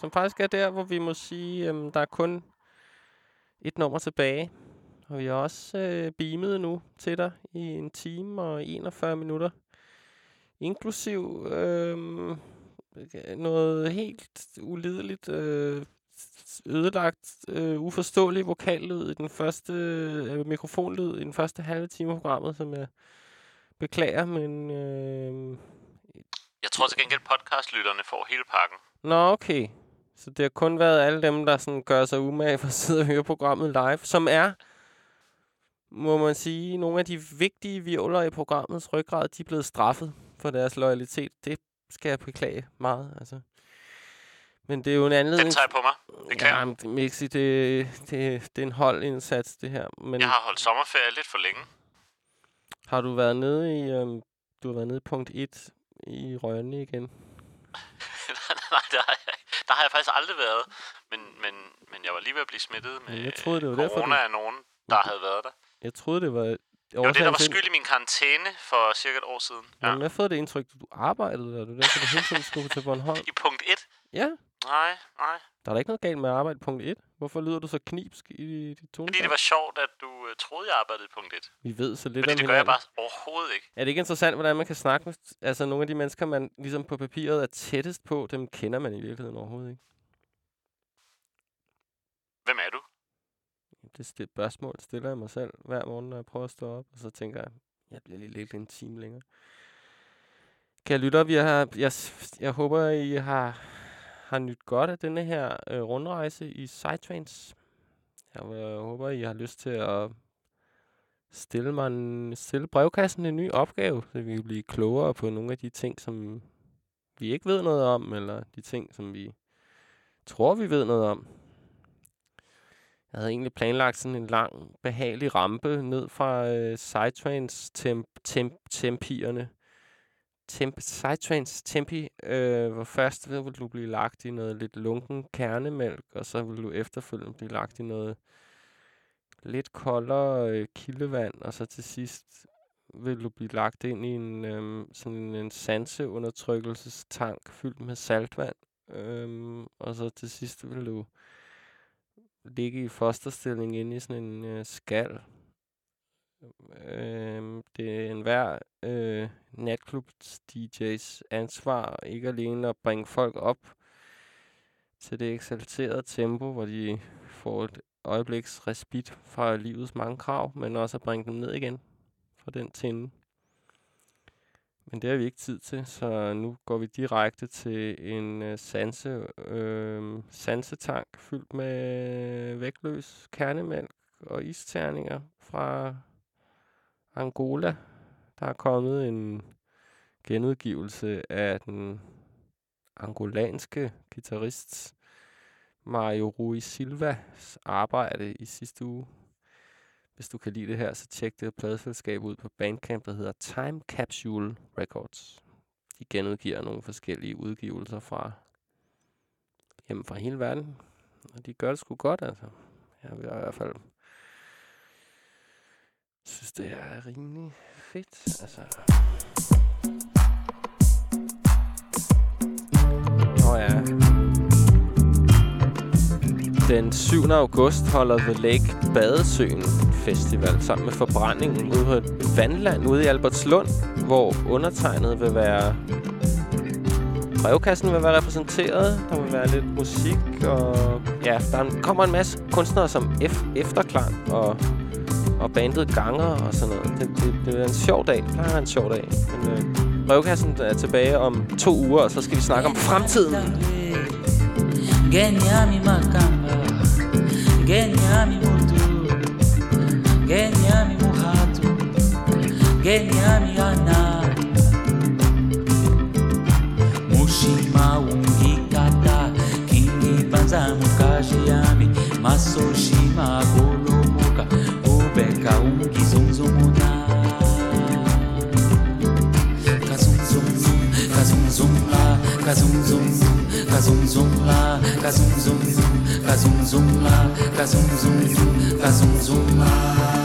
Som faktisk er der, hvor vi må sige, øhm, der er kun et nummer tilbage. Og vi har også øh, beamet nu til dig i en time og 41 minutter. Inklusiv øh, noget helt ulideligt, øh, ødelagt, øh, uforståelig vokallyd i den første øh, mikrofonlyd i den første halve time af programmet, som jeg beklager, men... Øh, Jeg tror til gengæld, podcastlytterne får hele pakken. Nå, okay. Så det har kun været alle dem, der sådan gør sig umage for at sidde og høre programmet live, som er, må man sige, nogle af de vigtige violer i programmets ryggrad, de er blevet straffet for deres loyalitet. Det skal jeg beklage meget, altså. Men det er jo en anledning... Den tager jeg på mig. Det kan ja, jeg. Mixi, det, det, det er en holdindsats, det her. Men Jeg har holdt sommerferie lidt for længe. har du været nede i... Øhm, du har været nede i punkt 1 i Rønne igen? Nej, der har, jeg, der har jeg faktisk aldrig været. Men, men, men jeg var lige ved at blive smittet med jeg troede, det var derfor, corona du- af nogen, der havde været der. Jeg troede, det var... Var det, der var skyld i min karantæne for cirka et år siden. Ja. Jamen, jeg har fået det indtryk, at du arbejdede der. Du er derfor, du hele tiden skulle til Bornholm. I punkt 1? Ja. Nej, nej. Der er da ikke noget galt med at arbejde punkt 1. Hvorfor lyder du så knipsk i dit tonefald? Fordi det var sjovt, at du uh, troede, jeg arbejdede punkt 1. Vi ved så lidt Fordi om det gør jeg hinanden. bare overhovedet ikke. Er det ikke interessant, hvordan man kan snakke med altså, nogle af de mennesker, man ligesom på papiret er tættest på, dem kender man i virkeligheden overhovedet ikke? Hvem er du? Det er et spørgsmål, stiller jeg mig selv hver morgen, når jeg prøver at stå op, og så tænker jeg, jeg bliver lige lidt en time længere. Kan lytte, vi har, jeg, jeg håber, I har, har nyt godt af denne her øh, rundrejse i Sidetrains. Jeg øh, håber, I har lyst til at stille mig en, stille brevkassen en ny opgave, så vi kan blive klogere på nogle af de ting, som vi ikke ved noget om, eller de ting, som vi tror, vi ved noget om. Jeg havde egentlig planlagt sådan en lang, behagelig rampe ned fra øh, Sidetrains temp, temp, tempierne. Temp, Sidetrains tempi, øh, hvor først vil du blive lagt i noget lidt lunken kernemælk, og så vil du efterfølgende blive lagt i noget lidt koldere øh, kildevand, og så til sidst vil du blive lagt ind i en øh, sådan en sanseundertrykkelsestank fyldt med saltvand. Øh, og så til sidst vil du ligge i fosterstilling inde i sådan en øh, skal. Øh, det er enhver øh, natklubs DJ's ansvar ikke alene at bringe folk op til det eksalterede tempo, hvor de får et øjebliks respit fra livets mange krav, men også at bringe dem ned igen fra den tinde. Men det har vi ikke tid til, så nu går vi direkte til en øh, sanse, øh, sansetank fyldt med vægtløs kernemælk og isterninger fra Angola. Der er kommet en genudgivelse af den angolanske guitarist Mario Rui Silvas arbejde i sidste uge. Hvis du kan lide det her, så tjek det pladeselskab ud på Bandcamp, der hedder Time Capsule Records. De genudgiver nogle forskellige udgivelser fra hjemme fra hele verden. Og de gør det sgu godt, altså. Jeg vil i hvert fald synes, det er rimelig fedt. Altså. Nå ja. Den 7. august holder The Lake Badesøen Festival sammen med forbrændingen ude på et vandland ude i Albertslund, hvor undertegnet vil være... Brevkassen vil være repræsenteret. Der vil være lidt musik, og ja, der kommer en masse kunstnere som F Efterklang og, og bandet ganger og sådan noget. Det, det, det er en sjov dag. Det plejer en sjov dag. Men øh, brevkassen er tilbage om to uger, og så skal vi snakke om fremtiden. Geniami makamba, geniami mutu, geniami muhatu, geniami ana. Mushima ungikata, kingi banza mukashi yami, masoshima bolomuka zum zum la, ka zum zum zum, ka zum zum la.